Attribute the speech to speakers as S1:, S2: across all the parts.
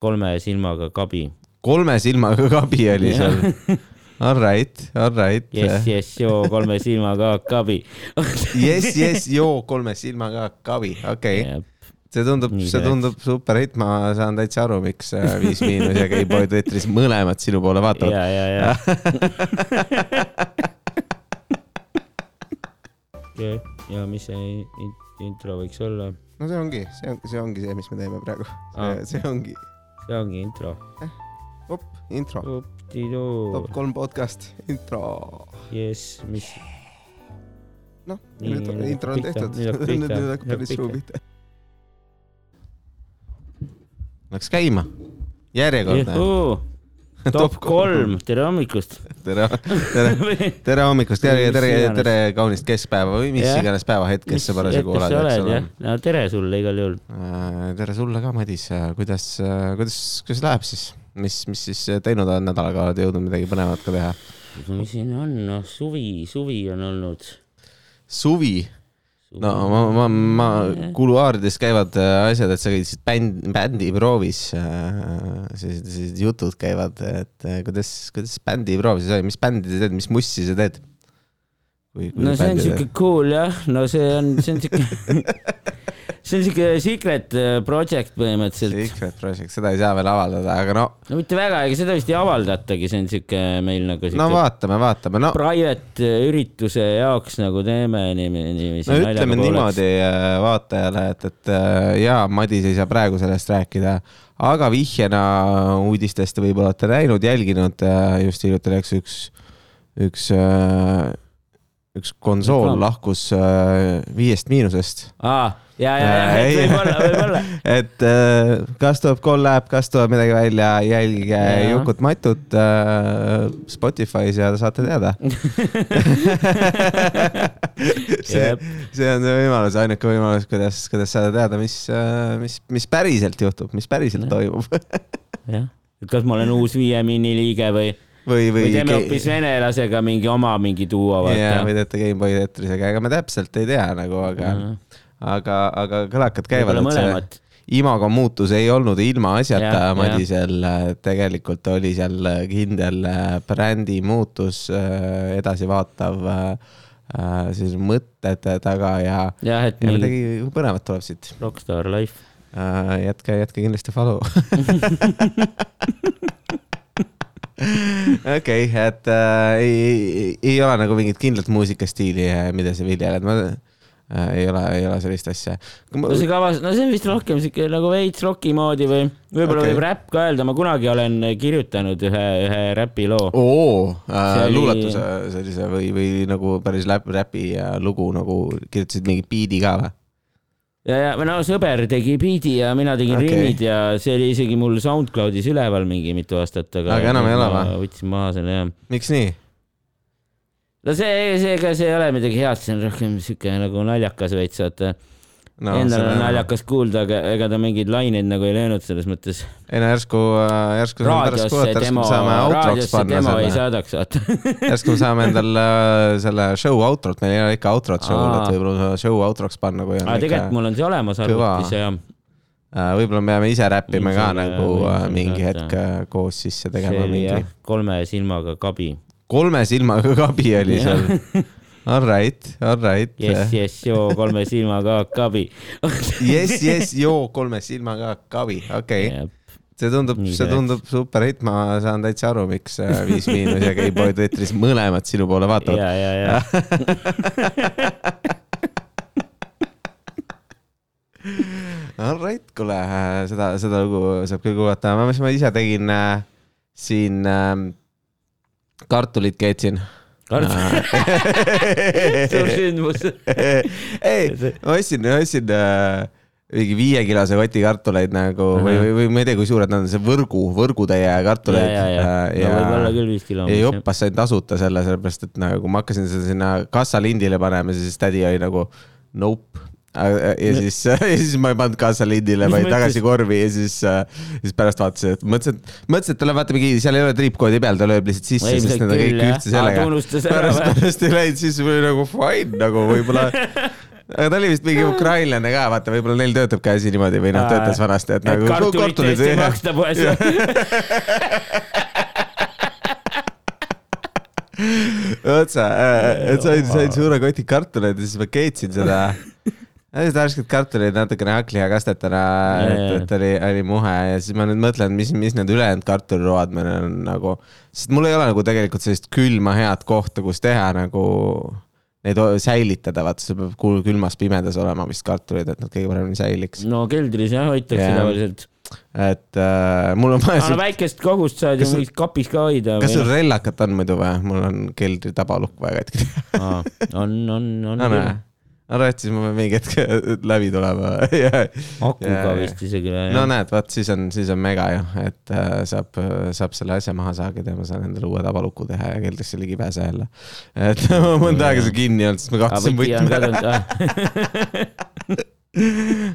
S1: kolme silmaga kabi.
S2: kolme silmaga kabi oli seal. All right, all right.
S1: jess, jess, joo, kolme silmaga kabi.
S2: jess, jess, joo, kolme silmaga kabi, okei okay.. see tundub, see
S1: see
S2: tundub super hitt, ma saan täitsa aru, miks äh, Viis Miinus ja Gameboy Tetris mõlemad sinu poole vaatavad.
S1: ja, ja, ja. ja mis see in- intro võiks olla?
S2: no see ongi, see on, see ongi see, mis me teeme praegu.
S1: Aa.
S2: see ongi,
S1: see ongi intro.
S2: op, intro, top, kolm podcast, intro.
S1: jess, mis,
S2: noh, nüüd
S1: nüüd
S2: intro on tehtud,
S1: nüüd hakkab
S2: päris suu pihta. Läks käima, järjekordne.
S1: Top kolm, tere hommikust.
S2: tere, tere, tere hommikust, tere,
S1: Mis
S2: tere, tere kaunist keskpäeva või mis
S1: Jah.
S2: iganes päevahetkes sa parasjagu oled, eks ole.
S1: no tere sulle igal juhul.
S2: tere sulle ka, Madis, kuidas, kuidas, kuidas läheb siis? mis, mis siis teinud oled nädalaga, oled jõudnud midagi põnevat ka teha?
S1: mis siin on, noh suvi, suvi on olnud.
S2: suvi, no ma, ma, ma kuluaarides käivad äh, asjad, et sa käisid bänd, bändiproovis, sellised, sellised jutud käivad, et äh, kuidas, kuidas bändiproovis oli, mis bändi sa teed, mis mussi sa teed?
S1: No see on siuke cool jah, no see on, see on siuke, see on siuke secret äh, project põhimõtteliselt.
S2: Secret Project, seda ei saa veel avaldada, aga no,
S1: no mitte väga, ega seda vist ei avaldatagi, see on siuke meil nagu siuke
S2: no vaatame, vaatame, no
S1: private äh, ürituse jaoks nagu teeme niiviisi,
S2: no ütleme niimoodi äh, vaatajale, et, et jaa, Madis ei saa praegu sellest rääkida, aga vihjena uudistest te võib-olla olete näinud, jälginud, just hiljuti läks üks, üks, üks konsool
S1: Reklaam.
S2: lahkus äh, Viiest Miinusest.
S1: aa, ja, ja, ja
S2: Ei.
S1: võib-olla, võib-olla.
S2: et äh, kas tuleb kollab, kas tuleb midagi välja, jälgige. Jukut Matut äh, Spotify's ja saate teada see see on võimalus, ainuke võimalus, kuidas, kuidas saada teada, mis, mis, mis päriselt juhtub, mis päriselt
S1: Jah.
S2: toimub
S1: jah, et kas ma olen uus Viie Mini liige või,
S2: või, või.
S1: või teeme hoopis venelasega mingi oma mingi duo,
S2: jaa, või teete Gameboy Tetrisega, ega me täpselt ei tea nagu, aga, aga, aga kõlakad käivad,
S1: mõlemat.
S2: imago muutus ei olnud ilmaasjata. Madisel, tegelikult oli seal kindel äh, brändi muutus, edasivaatav äh, äh, siis mõtted taga ja,
S1: jah, et
S2: ja
S1: nii
S2: midagi põnevat tuleb siit.
S1: rockstar life.
S2: jätke, jätke kindlasti follow. okei, et äh, ei, ei, ole nagu mingit kindlat muusikastiili, mida sa viljeled, ma äh, ei ole, ei ole sellist asja.
S1: no see kavas, no see on vist rohkem siuke nagu veits roki moodi või võib-olla
S2: Okei.
S1: võib räpp ka öelda, ma kunagi olen kirjutanud ühe, ühe räpiloo.
S2: oo äh,, luuletuse sellise või, või nagu päris läp-, räpi äh, lugu nagu kirjutasid mingi biidi ka või?
S1: ja, ja või no sõber tegi biidi ja mina tegin okay. riimid ja see oli isegi mul SoundCloudis üleval mingi mitu aastat, aga.
S2: Aga enam ei ole või?
S1: võtsin maha selle jah.
S2: miks nii?
S1: no see, see, ega see ei ole midagi head, see on rohkem siuke nagu naljakas veits, vaata no,. Endal on. naljakas kuulda, aga ega ta mingeid laineid nagu ei löönud selles mõttes.
S2: ei no järsku, järsku saame pärast
S1: raadiosse
S2: järsku
S1: demo,
S2: me saame outroks
S1: raadiosse demo ei
S2: selle,
S1: saadaks, vaata.
S2: järsku me saame endal äh, selle show outrot, meil ei ole ikka outrot show'l, et võib-olla show outroks panna, kui on
S1: aga tegelikult mul on see olemas arvutis ja
S2: Äh, võib-olla me peame ise räppima ka nagu äh, mingi hetk äh, koos sisse tegema mingi
S1: kolme silmaga kabi.
S2: kolme silmaga kabi oli seal. All right, all right.
S1: jess, jess, joo, kolme silmaga kabi.
S2: jess, jess, joo, kolme silmaga kabi, okei okay.. see tundub, see tundub super hitt, ma saan täitsa aru, miks äh, Viis Miinus ja Gameboy Tetris mõlemad sinu poole vaatavad.
S1: ja, ja, ja
S2: All right, kuule, seda, seda lugu saab küll kuulata, ma, mis ma ise tegin äh, siin äh, kartulit keetsin.
S1: Suur sündmus.
S2: ei, ma ostsin, ostsin äh, mingi viiekilose koti kartuleid nagu või, või, või ma ei tea, kui suured nad on, see võrgu, võrgutäie
S1: ja,
S2: kartuleid.
S1: ja, ja, no võib-olla küll viis kilo.
S2: ja jopas sain tasuta selle, sellepärast et nagu ma hakkasin seda sinna kassalindile panema, siis tädi oli nagu nope. Ja siis, ja siis ma ei pannud kassalindile,
S1: Mis
S2: vaid tagasi korvi ja siis, siis pärast vaatasin, et mõtlesin, et mõtlesin, et tuleb vaata mingi, seal ei ole triipkoodi peal, ta lööb lihtsalt sisse, sest need on kõik ühtse sellega. Pärast, pärast ei läinud, siis oli nagu fine nagu võib-olla aga ta oli vist mingi ukrainlane ka, vaata, võib-olla neil töötabki asi niimoodi või noh, töötas vanasti, et nagu.
S1: kartulit tõesti ei maksta poes.
S2: Otsa, äh, et sain, sain suure koti kartuleid ja siis ma keetsin seda hästi värsket kartulit natukene hakklihakastetena, et, et oli, oli muhe ja siis ma nüüd mõtlen, mis, mis need ülejäänud kartuliroad meil on nagu, sest mul ei ole nagu tegelikult sellist külma head kohta, kus teha nagu neid säilitada, vaata, see peab külmas pimedas olema vist kartulid, et nad kõige paremini säiliks.
S1: no keldris jah hoitakse yeah. tavaliselt.
S2: et äh, mul on
S1: vaja. väikest kogust saad ju mingis kapis ka hoida.
S2: kas sul rellakat on muidu või? mul on keldri tabalukk vaja katki
S1: teha on, on, on, on
S2: siis ma pean mingi hetk läbi tulema.
S1: Akuga vist isegi või?
S2: no näed, vot siis on, siis on mega ju, et äh, saab, saab selle asja maha saagida ja ma saan endale uue tabaluku teha ja keldrisse ligi pääse jälle. et mõnda aega see kinni olnud, siis ma kaotasin võtme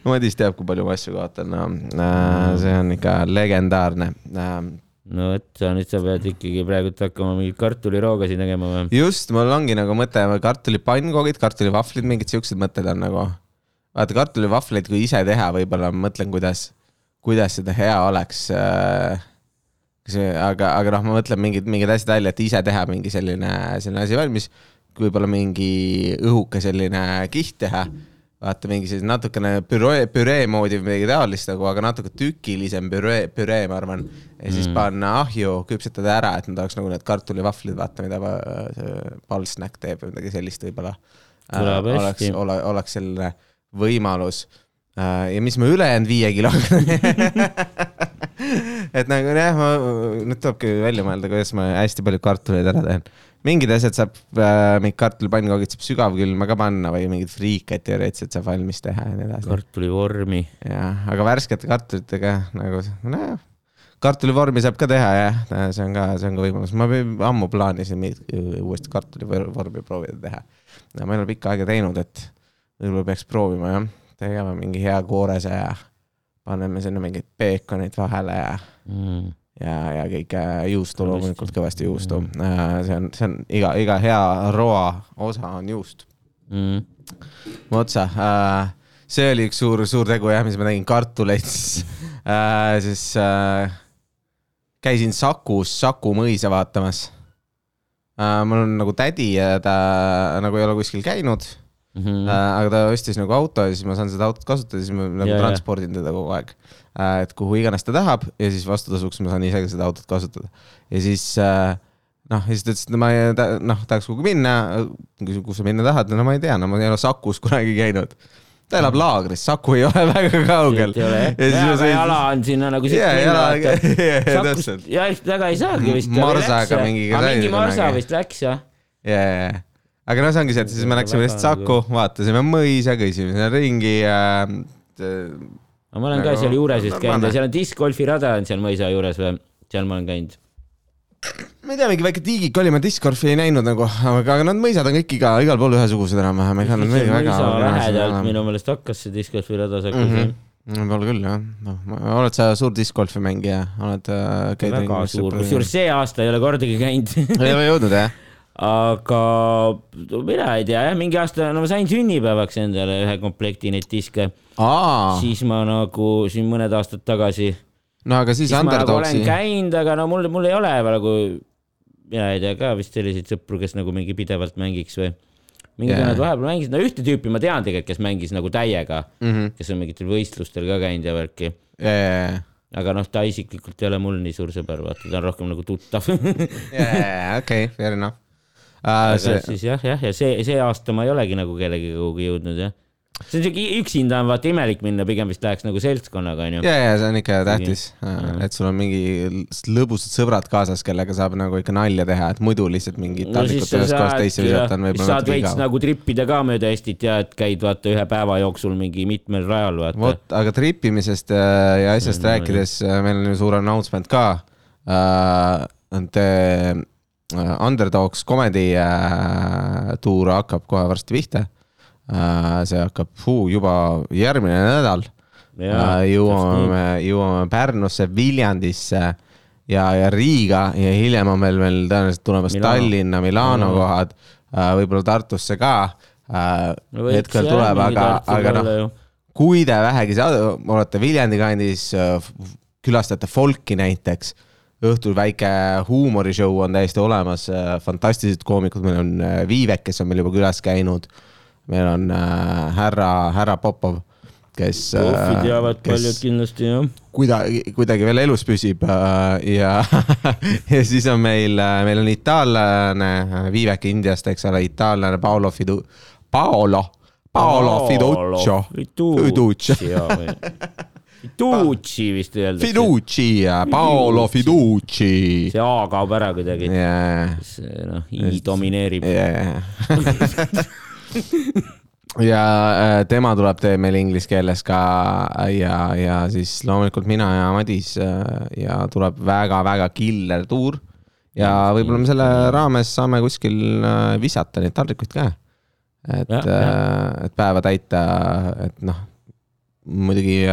S2: Madis teab, kui palju ma asju kaotan, no äh, see on ikka legendaarne. Äh,
S1: no vot, sa nüüd sa pead ikkagi praegult hakkama mingeid kartuliroogasid tegema või?
S2: just, mul ongi nagu mõte, kartulipannkoogid, kartulivahvlid, mingid siuksed mõtted on nagu. vaata kartulivahvleid, kui ise teha, võib-olla mõtlen, kuidas, kuidas seda hea oleks äh, see, aga, aga noh, ma mõtlen mingid, mingid asjad välja, et ise teha mingi selline, selline asi valmis. võib-olla mingi õhuke selline kiht teha mm vaata mingi selline natukene püree, püree moodi või midagi taolist nagu, aga natuke tükilisem püree, püree, ma arvan. ja siis mm. panna ahju, küpsetada ära, et nad oleks nagu need kartulivahvlid, vaata, mida Pulsnack teeb või midagi sellist võib-olla äh,. oleks, ole, oleks selline võimalus äh,. ja mis ma ülejäänud viie kiloga et nagu jah, ma, nüüd tulebki välja mõelda, kuidas ma hästi palju kartuleid ära teen mingid asjad saab äh,, mingid kartulipannkoogid saab sügavkülma ka panna või mingid friikad teoreetiliselt saab valmis teha ja nii edasi.
S1: kartulivormi.
S2: jah, aga värskete kartulitega nagu nojah, kartulivormi saab ka teha jah, see on ka, see on ka võimalus, ma ammu plaanisin uuesti kartulivormi proovida teha. ma ei ole pikka aega teinud, et võib-olla peaks proovima jah, tegema mingi hea koorese ja paneme sinna mingeid peekoneid vahele ja mm ja, ja kõike juustu loomulikult kõvasti juustu mm.. Äh, see on, see on iga, iga hea roa osa on juust mm.. otsa, äh, see oli üks suur, suur tegu jah, mis ma tegin, kartuleid siis äh,, siis äh, käisin Sakus, Saku mõisa vaatamas äh,. mul on nagu tädi ja ta nagu ei ole kuskil käinud mm. -hmm. Äh, aga ta ostis nagu auto ja siis ma saan seda autot kasutada, siis ma nagu ja, transpordin teda kogu aeg äh,. Et kuhu iganes ta tahab ja siis vastutasuks ma saan ise ka seda autot kasutada. ja siis äh, noh, ja siis ta ütles, et ma noh, tahaks kuhugi minna. kus sa minna tahad, no ma ei tea, no ma ei ole Sakus kunagi käinud ta elab laagris, Saku ei ole väga kaugel.
S1: jala on sinna nagu siit
S2: minna.
S1: Sakust, jah, väga ei saagi vist.
S2: Marsaga mingiga.
S1: mingi Marsa vist läks jah.
S2: ja, ja, ja aga no see ongi see, et siis me läksime lihtsalt Saku, vaatasime mõisa, käisime seal ringi äh,.
S1: ma olen ka seal juures vist käinud ja seal on discgolfi rada on seal mõisa juures või, seal ma olen käinud
S2: ma ei tea, mingi väike tiigik oli, ma discgolfi ei näinud nagu, aga need mõisad on kõik iga, igal pool ühesugused enam-vähem, ega nad väga.
S1: lähedalt minu meelest hakkas see discgolfi rada Sakus mm. -hmm
S2: võib-olla küll jah, noh, oled sa suur discgolfi mängija, oled
S1: äh,? väga suur, kusjuures see aasta ei ole kordagi käinud
S2: ei ole jõudnud jah?
S1: aga mina ei tea jah, mingi aasta, no ma sain sünnipäevaks endale ühe komplekti neid diske. siis ma nagu siin mõned aastad tagasi.
S2: no aga siis, siis Underdogsi.
S1: olen käinud, aga no mul, mul ei ole nagu, mina ei tea ka vist selliseid sõpru, kes nagu mingi pidevalt mängiks või. mingid yeah. vennad vahepeal mängisid, no ühte tüüpi ma tean tegelikult, kes mängis nagu täiega mm, -hmm. kes on mingitel võistlustel ka käinud ja värki
S2: yeah
S1: aga noh, ta isiklikult ei ole mul nii suur sõber, vaata, ta on rohkem nagu tuttav
S2: jaa, okei, fair enough
S1: aga see... siis jah, jah, ja see, see aasta ma ei olegi nagu kellegagi kuhugi jõudnud jah see on siuke üksinda on vaata imelik minna, pigem vist läheks nagu seltskonnaga onju.
S2: ja, ja see on ikka tähtis, et sul on mingi lõbusad sõbrad kaasas, kellega saab nagu ikka nalja teha, et muidu lihtsalt mingid
S1: no, taldrikud ühest kohast teise visata on võib-olla natuke igav. nagu tripida ka mööda Eestit ja et käid vaata ühe päeva jooksul mingi mitmel rajal vaata.
S2: vot, aga tripimisest äh, ja asjast no, rääkides, äh, meil on ju suur announcement ka uh,. Te Underdogs Comedy äh, tuur hakkab kohe varsti pihta äh,. see hakkab fuu, juba järgmine nädal. Äh, jõuame, jõuame Pärnusse, Viljandisse ja, ja Riiga ja hiljem on meil veel tõenäoliselt tulemas Milano. Tallinna, Milano kohad äh,, võib-olla Tartusse ka äh, hetkel tuleb, aga, aga noh, kui te vähegi olete Viljandi kandis, külastate folki näiteks, õhtul väike huumorishow on täiesti olemas, fantastilised koomikud, meil on Viivek, kes on meil juba külas käinud. meil on härra, härra Popov kes.
S1: proffid teavad paljud kindlasti jah.
S2: kuidagi, kuidagi veel elus püsib ja ja siis on meil, meil on itaallane, Viivek Indiast, eks ole, itaallane Paolo Fidu-, Paolo, Paolo Fiduccio.
S1: Fiduccio. Fiducci vist öeldakse.
S2: Fiducci, Paolo Fiducci.
S1: see A kaob ära kuidagi
S2: yeah..
S1: noh, I domineerib
S2: yeah. ja äh, tema tuleb, teeb meil inglise keeles ka ja, ja siis loomulikult mina ja Madis äh, ja tuleb väga-väga killer tuur. ja võib-olla me selle raames saame kuskil äh, visata neid taldrikuid ka. et, et päeva täita, et noh, muidugi,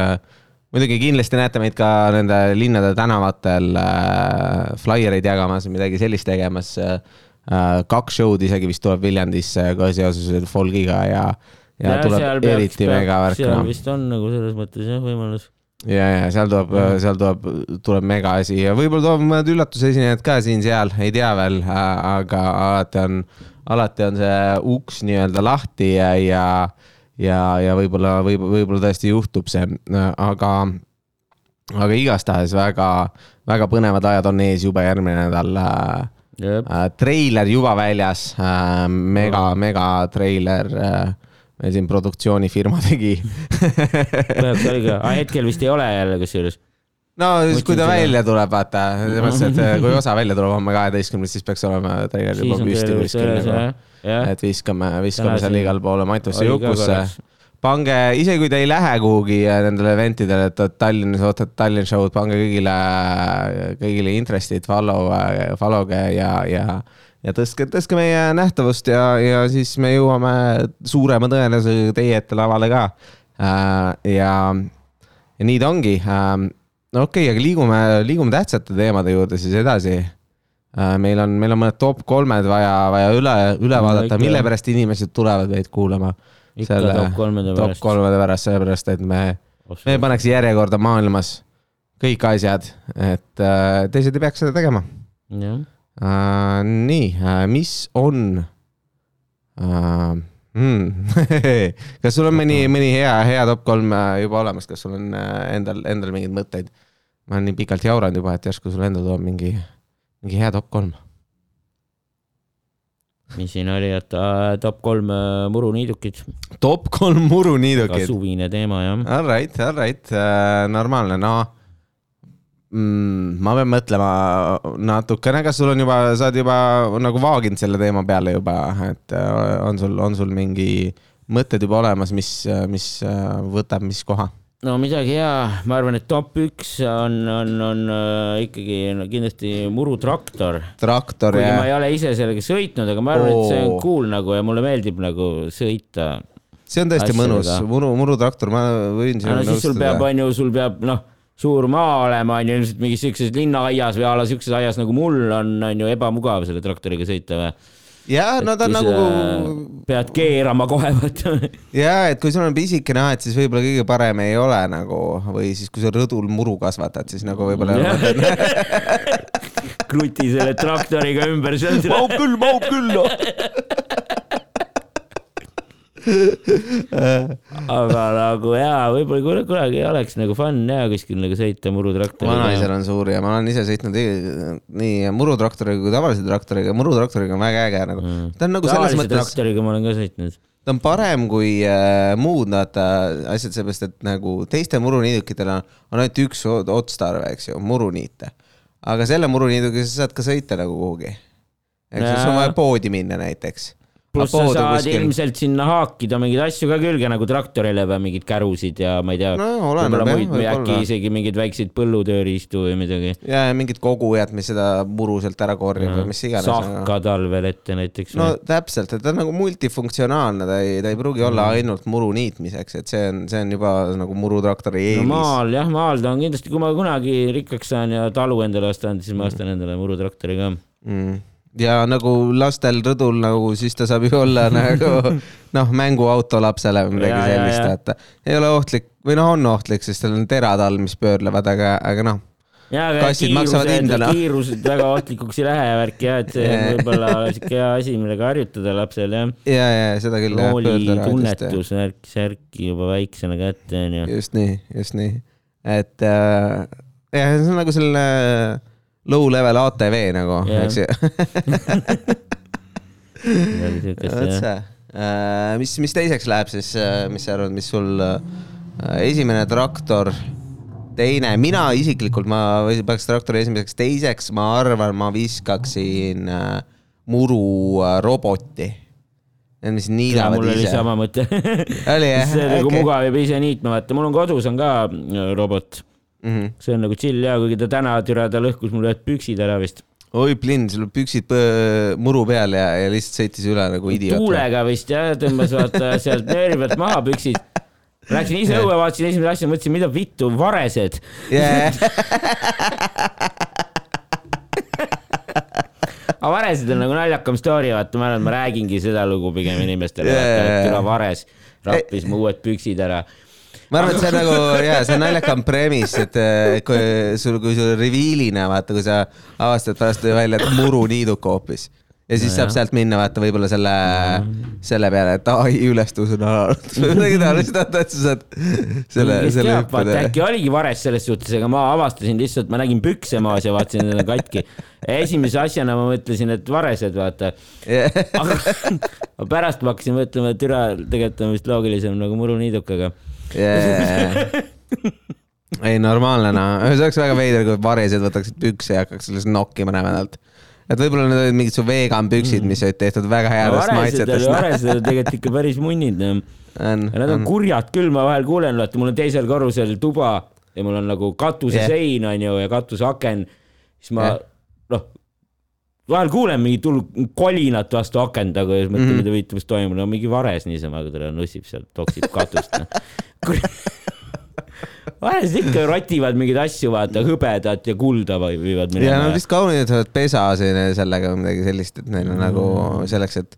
S2: muidugi kindlasti näete meid ka nende linnade tänavatel flaiereid jagamas, midagi sellist tegemas Äh, kaks show'd isegi vist tuleb Viljandisse ka seoses Folgiga ja, ja, ja tuleb eriti mega värk.
S1: seal vist on nagu selles mõttes jah võimalus.
S2: ja, ja seal tuleb mm., seal tuleb, tuleb mega asi ja võib-olla tuleb mõned üllatusesinejad ka siin-seal, ei tea veel, aga alati on, alati on see uks nii-öelda lahti ja, ja, ja, ja võib-olla, võib, võib-olla tõesti juhtub see, aga, aga igastahes väga, väga põnevad ajad on ees juba järgmine nädal. Uh, treiler juba väljas uh,, mega, mega treiler uh, meil siin produktsioonifirma tegi.
S1: Aga hetkel vist ei ole jälle kusjuures.
S2: no siis, kui ta välja tuleb, vaata, selles mõttes, et kui osa välja tuleb homme kaheteistkümnest, siis peaks olema treiler juba püsti kuskil nagu. Et viskame, viskame seal igale poole Matusse Jukusse pange, isegi kui te ei lähe kuhugi äh, nendele eventidele, et Tallinnas ootate Tallinn show'd, pange kõigile, kõigile interestid follow, äh, follow'ge ja, ja, ja tõstke, tõstke meie nähtavust ja, ja siis me jõuame suurema tõenäosusega teie ette lavale ka. Äh, ja, ja nii ta ongi. no okei okay,, aga liigume, liigume tähtsate teemade juurde siis edasi meil on, meil on mõned top kolmed vaja, vaja üle, üle vaadata, mille pärast inimesed tulevad meid kuulama
S1: selle top kolmede
S2: pärast, top kolmede pärast, sellepärast et me, me paneks järjekorda maailmas kõik asjad, et äh, teised ei peaks seda tegema. Uh, nii uh,, mis on uh,? Hmm. kas sul on mõni, mõni hea, hea top kolm juba olemas, kas sul on endal, endal mingeid mõtteid? ma olen nii pikalt jauranud juba, et järsku sul endal tuleb mingi, mingi hea top kolm
S1: mis siin oli, et äh, top kolm äh, muruniidukit.
S2: top kolm muruniidukit.
S1: suvine teema, jah.
S2: All right, all right äh,, normaalne, no mm, ma pean mõtlema natukene, kas sul on juba, sa oled juba nagu vaaginud selle teema peale juba, et äh, on sul, on sul mingi mõtted juba olemas, mis, mis äh, võtab mis koha?
S1: No midagi hea, ma arvan, et top üks on, on, on äh, ikkagi no, kindlasti murutraktor.
S2: traktor, jah.
S1: ma ei ole ise sellega sõitnud, aga ma arvan et see on cool nagu ja mulle meeldib nagu sõita.
S2: see on tõesti mõnus, muru, murutraktor, ma võin
S1: sinuga no, nõustuda. sul peab, on ju, sul peab, noh, suur maa olema, on ju, ilmselt mingis siukses linnaaias või a la siukses aias nagu mul on, on ju ebamugav selle traktoriga sõita või
S2: ja no ta on nagu.
S1: pead keerama kohe, vaata.
S2: ja, et kui sul on pisikene aed, siis võib-olla kõige parem ei ole nagu või siis, kui sa rõdul muru kasvatad, siis nagu võib-olla
S1: kruti selle traktoriga ümber.
S2: mahub küll, mahub küll noh
S1: aga nagu jaa, võib-olla kunagi oleks nagu fun ja kuskil nagu sõita murutraktoriga.
S2: vanaisal on suur ja ma olen ise sõitnud nii murutraktoriga kui tavalise traktoriga, murutraktoriga on väga äge nagu mm.. ta on nagu
S1: selles mõttes. traktoriga ma olen ka sõitnud.
S2: ta on parem kui äh, muud vaata asjad, seepärast et nagu teiste muruniidukitel on, on ainult üks otstarve, eks ju, muruniite. aga selle muruniiduga sa saad ka sõita nagu kuhugi. eks ju, sul on vaja poodi minna näiteks
S1: pluss sa saad kuskil. ilmselt sinna haakida mingeid asju ka külge nagu traktorile või mingeid kärusid ja ma ei tea
S2: no,. võib-olla
S1: muid või äkki isegi mingeid väikseid põllutööriistu või midagi.
S2: ja, ja mingid kogujad, mis seda muru sealt ära korjab või mis iganes.
S1: sahka talvel ette näiteks.
S2: no või? täpselt, et ta on nagu multifunktsionaalne, ta ei, ta ei pruugi mm. olla ainult muru niitmiseks, et see on, see on juba nagu murutraktori eelis
S1: no,. maal jah, maal ta on kindlasti, kui ma kunagi rikkaks saan ja talu endale ostan, siis ma ostan endale murutraktori ka
S2: mm ja nagu lastel rõdul nagu siis ta saab ju olla nagu noh, mänguauto lapsele või midagi
S1: Ja,
S2: sellist, vaata. ei ole ohtlik või noh, on ohtlik, sest tal on terad all, mis pöörlevad, aga, aga noh, Kassid maksavad hinda, noh.
S1: kiirused väga ohtlikuks ei lähe ja värk ja et see on võib-olla siuke hea asi, millega harjutada lapsel jah.
S2: ja, ja seda küll.
S1: roolitunnetus, värk, särk juba väiksena kätte onju.
S2: just nii, just nii, et äh, jah, see on nagu selline low level ATV nagu,
S1: Jah.
S2: eks ju. vot see, mis, mis teiseks läheb siis, mis sa arvad, mis sul äh, esimene traktor, teine, mina isiklikult, ma peaks traktori esimeseks, teiseks ma arvan, ma viskaksin äh, muru äh, roboti. Need, mis niidavad
S1: mul oli
S2: ise.
S1: sama mõte. see on nagu mugav ja ise niitma, vaata, mul on kodus on ka äh, robot.
S2: Mhm.
S1: see on nagu chill ja kuigi ta täna türa, ta lõhkus mul ühed püksid ära vist.
S2: oi, Plinn, sul püksid muru peal ja, ja lihtsalt sõitis üle nagu idioot.
S1: tuulega vist jah, tõmbas vaata sealt nööri pealt maha püksid. Läksin ise õue, vaatasin esimese asja, mõtlesin, mida vittu, varesed.
S2: Yeah.
S1: aga varesed on nagu naljakam story, vaata, ma arvan, et ma räägingi seda lugu pigem inimestele yeah,,
S2: jaa.
S1: küla vares rappis mu uued püksid ära.
S2: Ma arvan, et see on nagu ja see on naljakam premise, et eh, kui sul, kui sul reveal'ina vaata, kui sa avastad pärast välja, et muru niiduka hoopis ja siis saab
S1: Nojah.
S2: sealt minna vaata võib-olla selle, selle peale, et ai ülestus on alanud või midagi taolist, vaata, et sa saad selle, selle hüppeda.
S1: äkki oligi vares selles suhtes, aga ma avastasin lihtsalt, ma nägin pükse maas ja vaatasin, et on katki. esimese asjana ma mõtlesin, et varesed, vaata. aga aga pärast ma hakkasin mõtlema, et türa, tegelikult on vist loogilisem nagu muruniidukaga.
S2: ei, normaalne noh, see oleks väga veider, kui varesed võtaksid pükse ja hakkaks sellest nokkima nädalalt. et võib-olla need olid mingid su vegan püksid, mis olid tehtud väga headest
S1: oli,
S2: maitsetest.
S1: varesed olid tegelikult ikka päris munnid.
S2: on,
S1: nad on
S2: on,
S1: kurjad küll, ma vahel kuulen, vaata, mul on teisel korrusel tuba ja mul on nagu katusesein on ju ja katuseaken, siis ma
S2: Jah.
S1: noh, vahel kuulen mingit hullu kolinat vastu akent, aga siis mõtlen,
S2: Mhm.
S1: mida viitu, mis toimub, no mingi vares niisama, kui ta nussib sealt, toksib katust no.. varesed ikka rotivad mingeid asju, vaata, hõbedat ja kulda või- viivad
S2: ja
S1: minema
S2: nad. vist kaunitavad pesa sellega või midagi sellist, et neil on
S1: Mm.
S2: nagu selleks, et,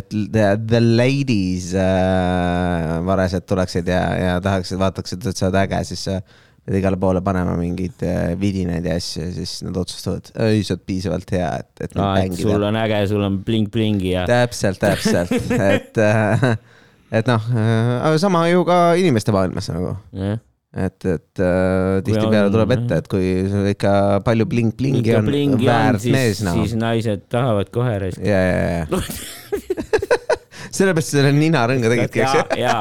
S2: et the, the ladies äh, varesed tuleksid ja, ja tahaksid, vaataksid, et sa oled äge, siis sa pead igale poole panema mingeid äh, vidinaid ja asju ja siis nad otsustavad, ei, sa oled piisavalt hea, et, et
S1: sul on äge, sul on bling-blingi ja.
S2: täpselt, täpselt, et äh, et noh, aga sama ju ka inimeste maailmas nagu,
S1: jah
S2: et, et äh, tihtipeale
S1: on,
S2: tuleb ette, et kui sul ikka palju bling-blingi on,
S1: blingi on,
S2: väärt
S1: siis
S2: mees, noh.
S1: siis naised tahavad kohe raisk.
S2: ja, ja, ja. sellepärast selle ninarõnga tegidki, eks ju?,
S1: ja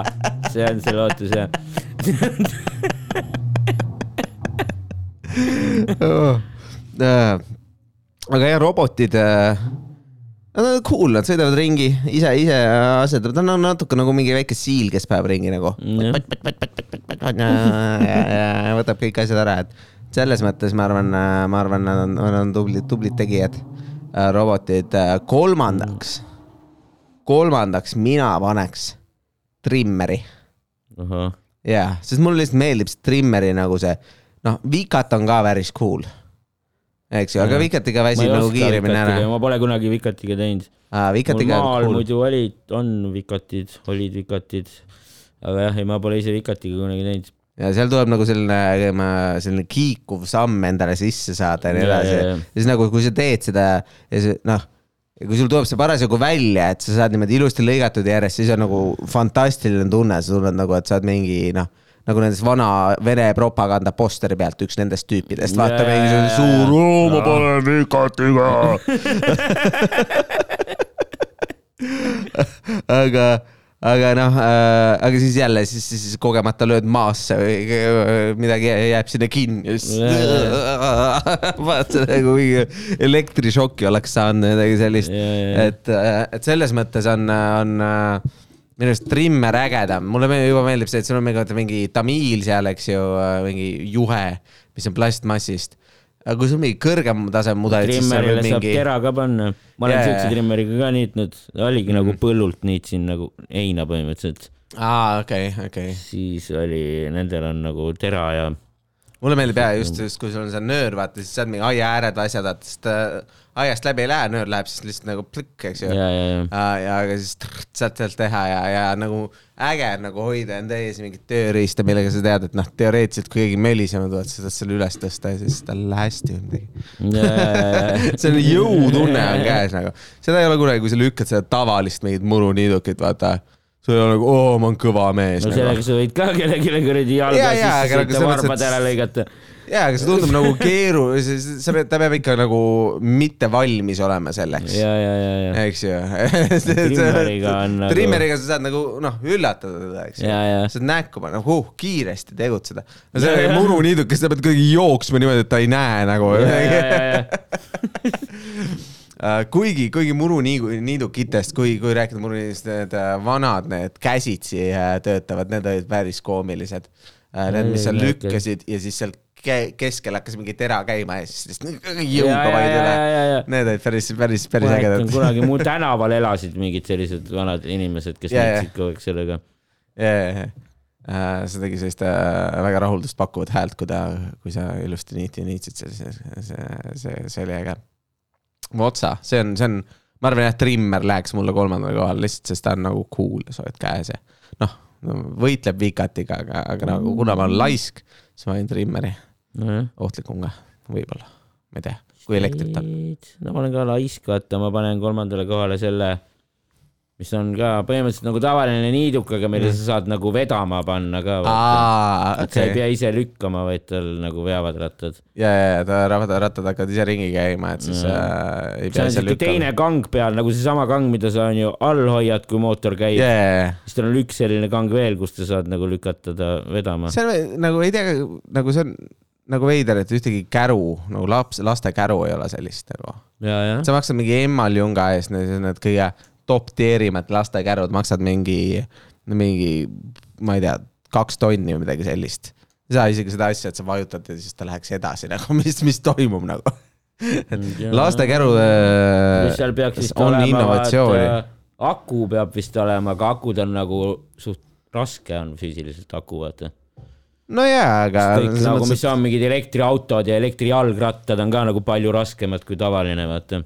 S1: see on see lootus jah.
S2: aga jah, robotid, nad on cool, nad sõidavad ringi, ise, ise asetavad, ta on natuke nagu mingi väike siil, kes päev ringi nagu. ja võtab kõik asjad ära, et selles mõttes ma arvan, ma arvan, nad on, nad on tublid, tublid tegijad, robotid. kolmandaks, kolmandaks mina paneks trimmeri jaa, sest mulle lihtsalt meeldib see trimmeri nagu see, noh, Vikat on ka päris cool. Eks ju, aga. Vikatiga väsib nagu kiiremini ära
S1: ma pole kunagi vikatiga teinud.
S2: Vikatiga
S1: maal
S2: on cool.
S1: muidu olid, on vikatid, olid vikatid. aga jah, ei, ma pole ise vikatiga kunagi teinud.
S2: ja seal tuleb nagu selline, selline kiikuv samm endale sisse saada ja nii edasi
S1: ja
S2: siis nagu, kui sa teed seda ja see noh, kui sul tuleb see parasjagu välja, et sa saad niimoodi ilusti lõigatud järjest, siis on nagu fantastiline tunne, sa tunned nagu, et sa oled mingi noh, nagu nendest vana Vene propaganda posteri pealt üks nendest tüüpidest, vaata
S1: Ja,
S2: mingi
S1: ja,
S2: selline
S1: ja,
S2: suur oo ma panen vikatiga. aga, aga noh äh,, aga siis jälle, siis, siis kogemata lööd maasse või midagi jääb sinna kinni. Siis vaata nagu mingi elektrišoki oleks saanud, midagi sellist. Et, et selles mõttes on, on äh, minu arust trimmer ägedam, mulle juba meeldib see, et sul on mingi, tamiil seal, eks ju, mingi juhe, mis on plastmassist. aga kui sul mingi kõrgem taseme mudelid, siis seal võib mingi,
S1: tera ka panna. ma olen
S2: Jaa,
S1: siukse trimmeriga ka niitnud, oligi nagu
S2: Mhm.
S1: põllult niitsin nagu heina põhimõtteliselt.
S2: aa, okei, okei.
S1: siis oli, nendel on nagu tera ja
S2: mulle meeldib ja just, just kui sul on see nöör, vaata siis saad mingi aiaääred, asjad, vaata, sest äh, aiast läbi ei lähe, nöör läheb siis lihtsalt nagu plikk, eks ju.
S1: ja, ja, ja.
S2: ja, ja aga siis trrrt, saad sealt teha ja, ja nagu äge on nagu hoida enda ees mingit tööriista, millega sa tead, et noh, teoreetiliselt kui keegi mölisema tuleb, sa saad selle üles tõsta ja siis tal hästi või midagi. selline jõutunne on käes nagu, seda ei ole kunagi, kui sa lükkad seda tavalist mingit muruniidukit, vaata. ei ole nagu, oo, ma olen kõva mees
S1: no
S2: nagu..
S1: sellega sa võid ka kellelegi kuradi jalga
S2: jaa,
S1: sisse
S2: nagu
S1: sõita, varbad ära lõigata.
S2: jaa, aga see tundub nagu keeru, sa pead, ta peab ikka nagu mitte valmis olema selleks.
S1: ja, ja, ja, ja.
S2: eks ju.
S1: Trimmeriga on nagu-
S2: trimmeriga sa saad nagu noh, üllatada teda, eks ju
S1: ja, ja.
S2: saad näkku panna, huh, kiiresti tegutseda. no see muruniidukas, sa pead kuidagi jooksma niimoodi, et ta ei näe nagu. Äh, kuigi, kuigi muruniidukitest, kui, kui rääkida muruniidukest, need äh, vanad, need käsitsi äh, töötavad, need olid päris koomilised. Need, mis
S1: ei,
S2: lükkasid ja siis sealt keskel hakkas mingi tera käima ja siis lihtsalt jõuga vaid üle. Need olid päris, päris, päris ägedad.
S1: kunagi mu tänaval elasid mingid sellised vanad inimesed, kes nutsid kogu aeg sellega.
S2: see tegi sellist äh, väga rahuldust pakkuvat häält, kui ta, kui sa ilusti niiti niitsid, see, see, see, see, oli äge. Votsa, see on, see on, ma arvan jah, trimmer läheks mulle kolmandale kohale lihtsalt, sest ta on nagu cool sa oled käes ja noh, võitleb vikatiga, aga, aga nagu kuna ma olen laisk, siis ma olin trimmeri,
S1: nojah.
S2: ohtlikum ka, võib-olla, ma ei tea, kui elektrit on.
S1: no ma olen ka laisk, vaata, ma panen kolmandale kohale selle, mis on ka põhimõtteliselt nagu tavaline niiduk, aga mille sa saad nagu vedama panna ka.
S2: aa,
S1: et sa ei pea ise lükkama, vaid tal nagu veavad rattad.
S2: ja, ja, ja ta rattad, rattad hakkavad ise ringi käima, et siis
S1: Mm.
S2: äh, ei pea
S1: on
S2: ise lükkama.
S1: teine kang peal nagu seesama kang, mida sa on ju all hoiad, kui mootor käib yeah.. siis tal on üks selline kang veel, kus sa saad nagu lükata ta vedama.
S2: see on nagu ei tea, nagu see on nagu veider, et ühtegi käru nagu laps, laste käru ei ole sellist nagu. sa maksad mingi emmaljunga eest, need, kõige top tierimad lastekärud maksad mingi, mingi, ma ei tea, kaks tonni või midagi sellist. ei saa isegi seda asja, et sa vajutad ja siis ta läheks edasi nagu, mis, mis toimub nagu. lastekäru äh,
S1: seal peaks vist
S2: on
S1: olema,
S2: innovatsiooni.
S1: aku peab vist olema, aga akud on nagu suht raske on füüsiliselt aku, vaata.
S2: No jaa, aga.
S1: kõik nagu, mis on mingid elektriautod ja elektrijalgrattad on ka nagu palju raskemad kui tavaline, vaata.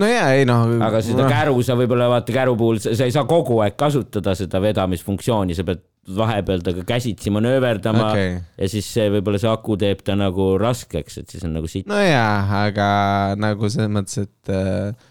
S2: no jaa, ei noh.
S1: aga seda käru sa võib-olla vaata käru puhul, sa ei saa kogu aeg kasutada seda vedamisfunktsiooni, sa pead vahepeal temaga käsitsi manööverdama okay. ja siis see võib-olla see aku teeb ta nagu raskeks, et siis on nagu siit.
S2: no jaa, aga nagu selles mõttes, et äh,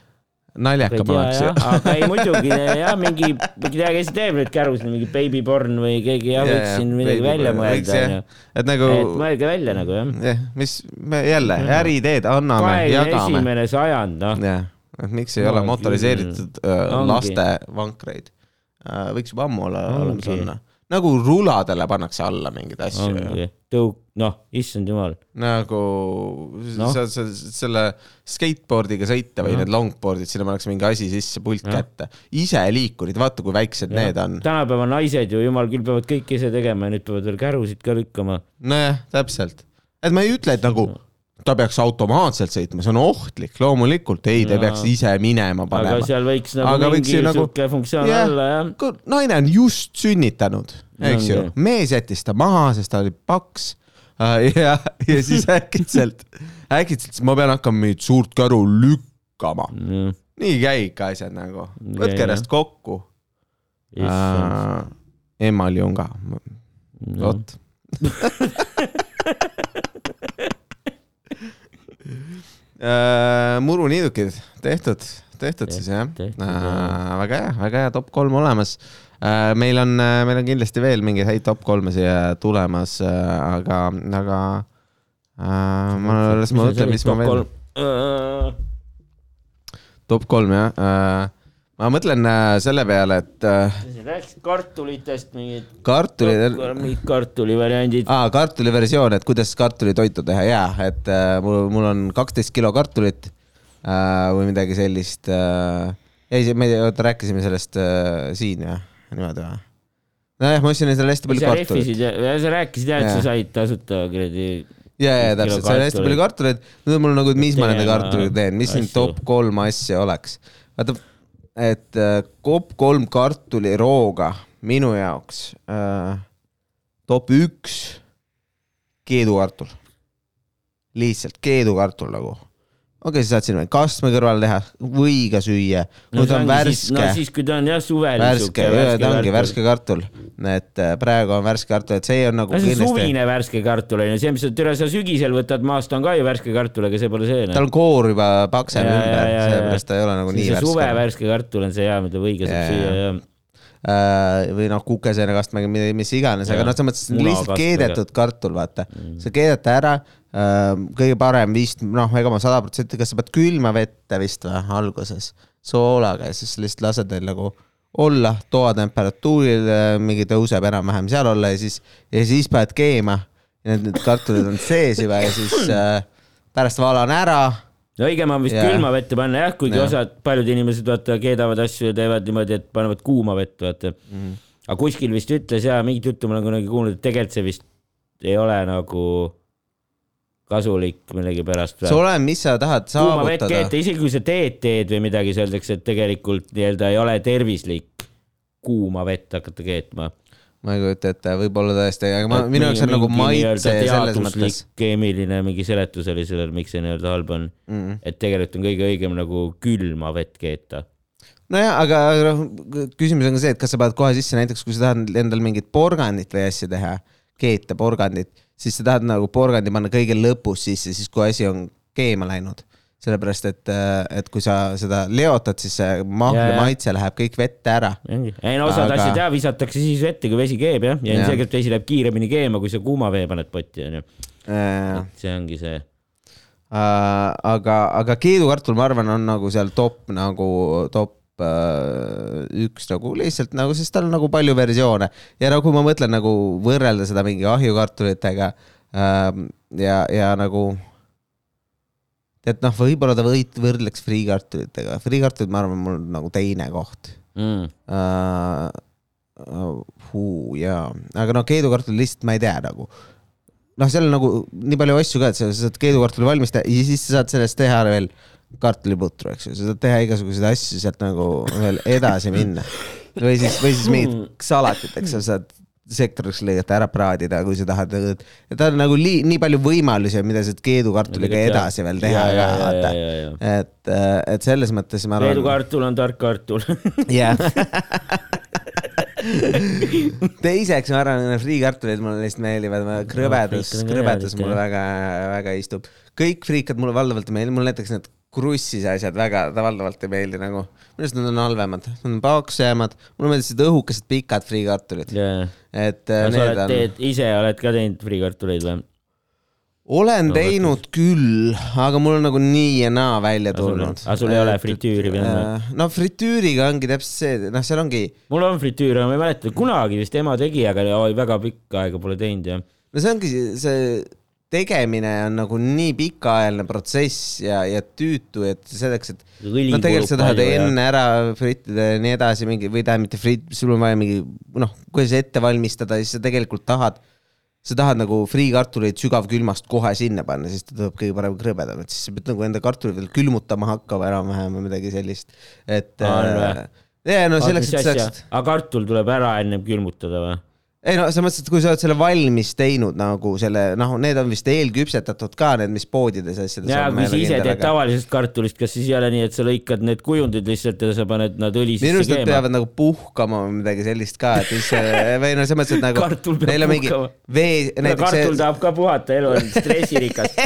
S2: naljakam oleks
S1: aga ei muidugi jah, mingi, ma ei tea, kes teeb neid kärusid, mingi baby porn või keegi jah, võiks siin midagi välja mõelda, onju.
S2: et nagu,
S1: et mõelge välja nagu jah.
S2: jah, mis me jälle äriideed anname, jagame.
S1: esimene sajand, noh.
S2: jah, et miks ei ole
S1: No
S2: motoriseeritud äh,
S1: Ongi.
S2: laste vankreid äh,. võiks juba ammu olla olemas olla. Nagu ruladele pannakse alla mingeid asju
S1: tõuk, noh, issand jumal.
S2: nagu
S1: Noh.
S2: sa, sa selle skateboard'iga sõita või
S1: Noh.
S2: need longboard'id, sinna pannakse mingi asi sisse, pult
S1: Noh.
S2: kätte. ise liikurid, vaata kui väiksed need on.
S1: tänapäeva naised ju jumal küll peavad kõike ise tegema ja nüüd peavad veel kärusid ka lükkama.
S2: nojah, täpselt. et ma ei ütle, et nagu ta peaks automaatselt sõitma, see on ohtlik, loomulikult, ei, ta
S1: Jaa.
S2: peaks ise minema
S1: aga
S2: panema.
S1: seal võiks nagu
S2: Aga
S1: mingi
S2: ju nagu-
S1: funktsioon
S2: Jah.
S1: olla jah.
S2: naine on just sünnitanud, eks ju mees jättis ta maha, sest ta oli paks. ja, ja siis äkitselt, äkitselt ma pean hakkama mingit suurt käru lükkama. nii ei käi ikka asjad nagu, võtke ennast kokku.
S1: issand.
S2: emmaljunga, vot. muruniidukid tehtud, tehtud siis jah
S1: tehtud, jah..
S2: väga hea, väga hea top kolm olemas. meil on, meil on kindlasti veel mingeid häid top kolme siia tulemas, aga, aga äh, ma alles mõtlen, mis ma veel, top kolm jah äh,. Ma mõtlen äh, selle peale, et äh,
S1: rääkisid kartulitest mingid,
S2: kartulid,
S1: mingid kartulivariandid.
S2: aa, kartuliversioon, et kuidas kartulitoitu teha ja et äh, mul, mul on kaksteist kilo kartulit või midagi sellist ei, me oota, rääkisime sellest siin või, niimoodi või? nojah, ma ostsin endale hästi palju
S1: ja sa rääkisid jah, et sa said tasuta kuradi.
S2: ja, ja täpselt, seal on hästi palju kartuleid, nüüd mul nagu, et mis ma nende kartulitega teen, mis siin top kolm asja oleks. vaata, et äh, top kolm kartulirooga minu jaoks äh, top üks keedukartul. lihtsalt keedukartul nagu. Okei okay,, sa saad sinna kastme kõrvale teha või ka süüa. kui ta on värske
S1: no siis, kui ta on jah suvel.
S2: värske, ta ongi värske kartul. et äh, praegu on värske kartul, et see on nagu
S1: no see on
S2: kindlasti,
S1: suvine värske kartul on ju, see, mis sa türa sa sügisel võtad maast, on ka ju värske kartul, ega see pole see.
S2: tal on koor juba paksem ümber, sellepärast ta ei ole nagu nii
S1: see suve
S2: värske.
S1: värske kartul on see hea, mida võiga saab süüa ja
S2: Äh, või noh, kukeseenekastmega, mis iganes, aga noh, selles mõttes see lihtsalt keedetud kartul, vaata mm.. sa keedad ta ära, kõige parem viis, noh, ega ma sada protsenti, kas sa pead külma vette vist või alguses, soolaga ja siis lihtsalt lased neil nagu olla toatemperatuuril, mingi tõuseb enam-vähem seal olla ja siis, ja siis paned keema. need, need kartulid on sees juba ja siis äh, pärast valan ära
S1: no õigem on vist
S2: Jaa.
S1: külma vette panna jah, kuigi
S2: Jah.
S1: osad, paljud inimesed vaata keedavad asju ja teevad niimoodi, et panevad kuuma vett, vaata mm. Aga kuskil vist ütles ja mingit juttu ma olen kunagi kuulnud, et tegelikult see vist ei ole nagu kasulik millegipärast.
S2: see oleneb, mis sa tahad saavutada
S1: isegi kui sa teed teed või midagi, siis öeldakse, et tegelikult nii-öelda ei ole tervislik kuuma vett hakata keetma.
S2: ma ei kujuta ette, võib-olla tõesti, aga ma, minu jaoks on nagu maitse selles mõttes.
S1: keemiline mingi seletus oli sellel, miks see nii-öelda halb on
S2: Mm.
S1: et tegelikult on kõige õigem nagu külma vett keeta.
S2: nojah, aga noh, küsimus on ka see, et kas sa paned kohe sisse näiteks, kui sa tahad endal mingit porgandit või asja teha, keeta porgandit, siis sa tahad nagu porgandi panna kõige lõpus sisse, siis kui asi on keema läinud. sellepärast, et, et kui sa seda leotad, siis see mahla maitse läheb kõik vette ära.
S1: ei no osad
S2: Aga-
S1: asjad jah visatakse siis vette, kui vesi keeb jah, ja ilmselgelt vesi läheb kiiremini keema, kui sa kuuma vee paned potti onju.
S2: Äh,
S1: see ongi see.
S2: aga, aga keedukartul, ma arvan, on nagu seal top nagu top äh, üks nagu lihtsalt nagu, sest tal on nagu palju versioone ja nagu ma mõtlen nagu võrrelda seda mingi ahjukartulitega ähm, ja, ja nagu et noh, võib-olla ta võid, võrdleks friikartulitega, friikartulid, ma arvan, mul nagu teine koht
S1: Mm.
S2: uh,. Huu, jaa, aga no keedukartul lihtsalt ma ei tea nagu. noh, seal on nagu nii palju asju ka, et sa saad keedukartuli valmis teha ja siis sa saad sellest teha veel kartuliputru, eks ju, sa saad teha igasuguseid asju sealt nagu veel edasi minna. või siis, või siis mingit salatit, eks sa saad sektoriks lõigata, ära praadida, kui sa tahad. ta on nagu nii, nii palju võimalusi, mida sa keedukartuliga edasi veel teha ka, vaata. et, et selles mõttes ma arvan.
S1: leedukartul on tark kartul.
S2: jah. teiseks ma arvan, et friikartulid mulle lihtsalt meeldivad, krõbedus
S1: on
S2: krõbedus mulle väga, väga istub. kõik friikad mulle valdavalt ei meeldi, mulle näiteks need krussis asjad väga, valdavalt ei meeldi nagu. minu arust nad on halvemad, nad on paksemad, mulle meeldisid õhukesed pikad friikartulid, et äh,
S1: sa
S2: need
S1: oled,
S2: on,
S1: teed ise oled ka teinud friikartuleid või?
S2: olen
S1: No,
S2: teinud küll, aga mul on nagu nii ja naa välja tulnud.
S1: aga sul ei ole fritüüri või on
S2: no fritüüriga ongi täpselt see, noh, seal ongi
S1: mul on fritüür, ma ei mäleta, kunagi vist ema tegi, aga oi, väga pikka aega pole teinud jah.
S2: no see ongi see tegemine on nagu nii pikaajaline protsess ja, ja tüütu, et selleks, et
S1: õli
S2: no tegelikult sa tahad enne ära frittida ja nii edasi mingi või tähendab mitte fritt, sul on vaja mingi noh, kuidas ette valmistada, siis sa tegelikult tahad, sa tahad nagu friikartuleid sügavkülmast kohe sinna panna, siis ta tuleb kõige parem krõbedam, et siis sa pead nagu enda kartulit veel külmutama hakkama enam-vähem või midagi sellist, et äh, ja no selleks, et sa saaksid
S1: aga kartul tuleb ära ennem külmutada või?
S2: Ei no selles mõttes, et kui sa oled selle valmis teinud nagu selle, noh, need on vist eelküpsetatud ka need, mis poodides asjades
S1: ja kui
S2: ei
S1: sa ise teed tavalisest kartulist, kas siis ei ole nii, et sa lõikad need kujundid lihtsalt ja sa paned nad õli
S2: minu
S1: sisse
S2: arust nad
S1: keema?
S2: peavad nagu puhkama või midagi sellist ka, et siis või no selles mõttes, et nagu
S1: Kartul peab puhkama.
S2: vee, näiteks
S1: kartul
S2: see,
S1: tahab ka puhata, elu on stressirikas.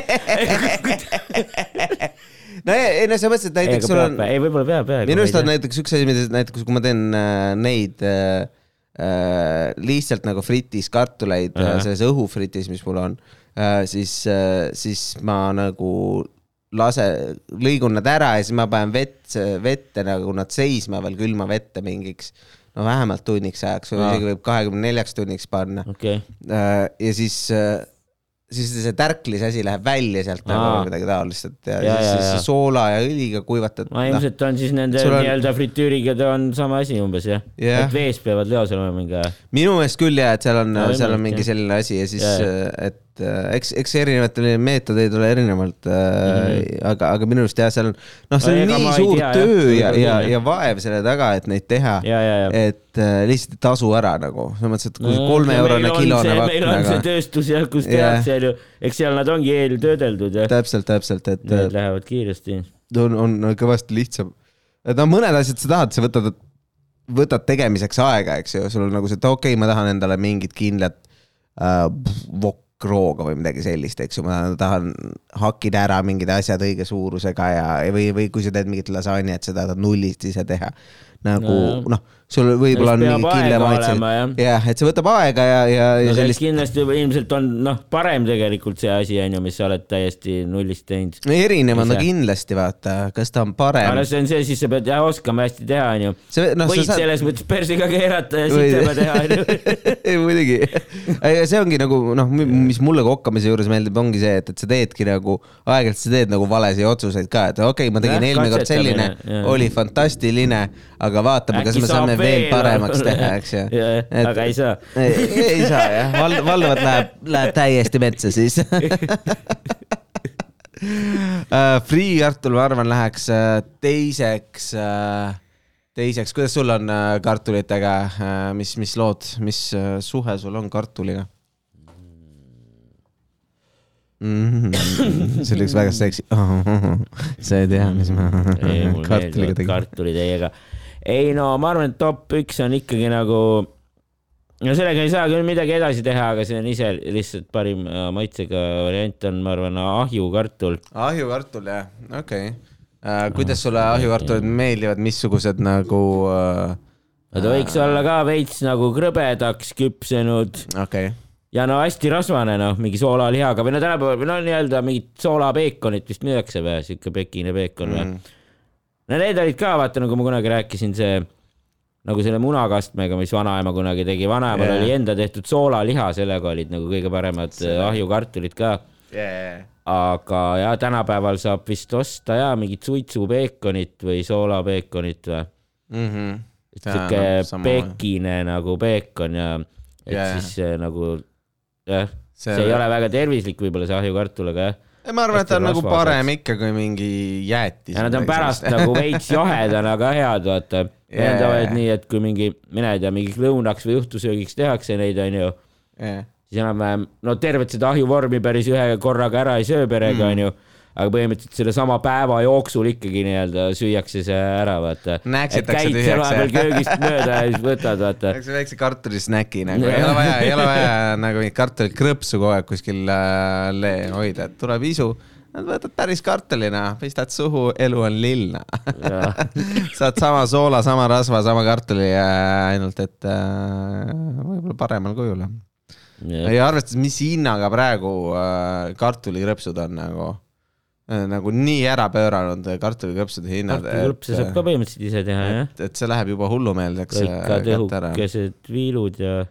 S2: no ei, ei no selles mõttes, et näiteks sul on,
S1: ei, võib-olla peab jah.
S2: minu arust on näiteks üks asi, mida näiteks kui ma teen äh, neid äh, lihtsalt nagu fritis kartuleid uh
S1: Ahah.
S2: -huh. selles õhufritis, mis mul on äh,, siis äh,, siis ma nagu lase, lõigun nad ära ja siis ma panen vett, vette nagu nad seisma veel külma vette mingiks no vähemalt tunniks ajaks või
S1: Aa.
S2: isegi võib kahekümne neljaks tunniks panna Äh, ja siis, siis see tärklis asi läheb välja sealt nagu
S1: Aa.
S2: või midagi taolist, et ja,
S1: Ja,
S2: ja, siis
S1: ja.
S2: soola ja õliga kuivatad.
S1: no ilmselt on siis nende
S2: on-
S1: nii-öelda fritüüriga ta on sama asi umbes jah
S2: Jah.
S1: et vees peavad leos olema mingi
S2: minu meelest küll ja, et seal on seal on mingi selline asi ja siis
S1: Jaa,
S2: yeah., et äh, eks, eks erinevatel meetodeid ole erinevalt äh, mm, -hmm. aga, aga minu arust jah, seal on, noh, see
S1: No
S2: on
S1: ega
S2: nii suur
S1: tea, jah.
S2: töö ja,
S1: Võib-olla
S2: ja
S1: küll,,
S2: ja vaev selle taga, et neid teha,
S1: ja, ja, ja.
S2: et äh, lihtsalt ei tasu ära nagu, selles mõttes, et kui kolmeeurone kilone vakk
S1: meil on see
S2: nagu,
S1: tööstus jah, kus
S2: Jah.
S1: tehakse onju, eks seal nad ongi eeltöödeldud ja
S2: täpselt, täpselt, et äh,
S1: need lähevad kiiresti.
S2: on, on kõvasti lihtsam. et no mõned asjad sa tahad, sa võtad, võtad tegemiseks aega, eks ju, sul on nagu see, et okei okay,, ma tahan endale mingit kindlat äh, vokkrooga või midagi sellist, eks ju, ma tahan hakkida ära mingid asjad õige suurusega ja, või, või kui sa teed mingit lasanjet, sa tahad nullist ise teha. Nagu noh, sul võib-olla on mingi
S1: aega
S2: kindla maitse
S1: olema, jah..
S2: jah, et see võtab aega ja, ja, ja
S1: no
S2: sellist
S1: kindlasti ilmselt on noh, parem tegelikult see asi onju, mis sa oled täiesti nullist teinud.
S2: no erinev on ta kindlasti, vaata, kas ta on parem
S1: aga. see on see, siis sa pead jah oskama hästi teha onju.
S2: see, noh,
S1: võid
S2: sa saad
S1: selles mõttes persiga keerata ja juba teha onju.
S2: ei muidugi, see ongi nagu noh, mis mulle kokkamise juures meeldib, ongi see, et, et sa teedki nagu aeg-ajalt sa teed nagu valesid otsuseid ka, et okei okay,, ma tegin
S1: Jah,
S2: eelmine kord selline oli fantastiline, aga vaatame, kas me saame veel paremaks teha, eks ju.
S1: aga ei saa.
S2: ei, ei saa jah, Val-, Valvat läheb, läheb täiesti metsa siis Uh, Free Artul, ma arvan, läheks uh, teiseks uh,, teiseks, kuidas sul on kartulitega mis, mis lood, mis uh, suhe sul on kartuliga mm? -hmm. see oli üks väga seksi sa ei tea, mis ma
S1: mul
S2: kartuliga tegin.
S1: kartulid täiega. Ei no ma arvan, et top üks on ikkagi nagu, no sellega ei saa küll midagi edasi teha, aga see on ise lihtsalt parim äh, maitsega variant on, ma arvan, ahjukartul.
S2: ahjukartul jah, okei okay. uh,. kuidas sulle ahjukartulid meeldivad, missugused nagu uh,
S1: ta võiks olla ka veits nagu krõbedaks küpsenud
S2: okei okay.,
S1: ja no hästi rasvane, noh, mingi soolalihaga või no tänapäeval või no nii-öelda mingit soolapeekonit vist müüakse või, siuke pekine peekon või
S2: Mm.
S1: No need olid ka, vaata nagu ma kunagi rääkisin, see nagu selle munakastmega, mis vanaema kunagi tegi, vanaemal yeah. oli enda tehtud soolaliha, sellega olid nagu kõige paremad
S2: See-
S1: äh, ahjukartulid ka.
S2: yeah.
S1: aga ja tänapäeval saab vist osta ja mingit suitsupeekonit või soolapeekonit või,
S2: mm. -hmm.
S1: siuke pekine nagu peekon ja et yeah. siis nagu jah,
S2: see,
S1: see ei ole väga tervislik võib-olla see ahjukartul, aga jah.
S2: Ma arvan, et ta on nagu parem ikka kui mingi jäätis.
S1: ja nad on pärast nagu veits jahedana ka head, vaata.
S2: Jaa.
S1: tähendavad nii, et kui mingi, mina ei tea, mingiks lõunaks või õhtusöögiks tehakse neid, onju,
S2: yeah..
S1: siis enam-vähem, no tervet seda ahjuvormi päris ühe korraga ära ei söö perega,
S2: Mm.
S1: onju. Aga põhimõtteliselt sellesama päeva jooksul ikkagi nii-öelda süüakse see ära, vaata. käid seal vahepeal köögist mööda ja siis võtad, vaata.
S2: see väikse kartulisnäki nagu, ei ole vaja, ei ole vaja nagu mingit kartulikrõpsu kogu aeg kuskil äh, hoida, et tuleb isu, võtad päris kartulina, pistad suhu, elu on lill. saad sama soola, sama rasva, sama kartuli äh,, ainult et äh, võib-olla paremal kujul. ja arvestades, mis hinnaga praegu äh, kartulikrõpsud on nagu nagu nii ära pööranud äh, kartulikrõpsude hinnad.
S1: kartulikrõpse saab ka põhimõtteliselt ise teha, jah.
S2: et, see läheb juba hullumeelseks äh, ära.
S1: tõhukesed viilud ja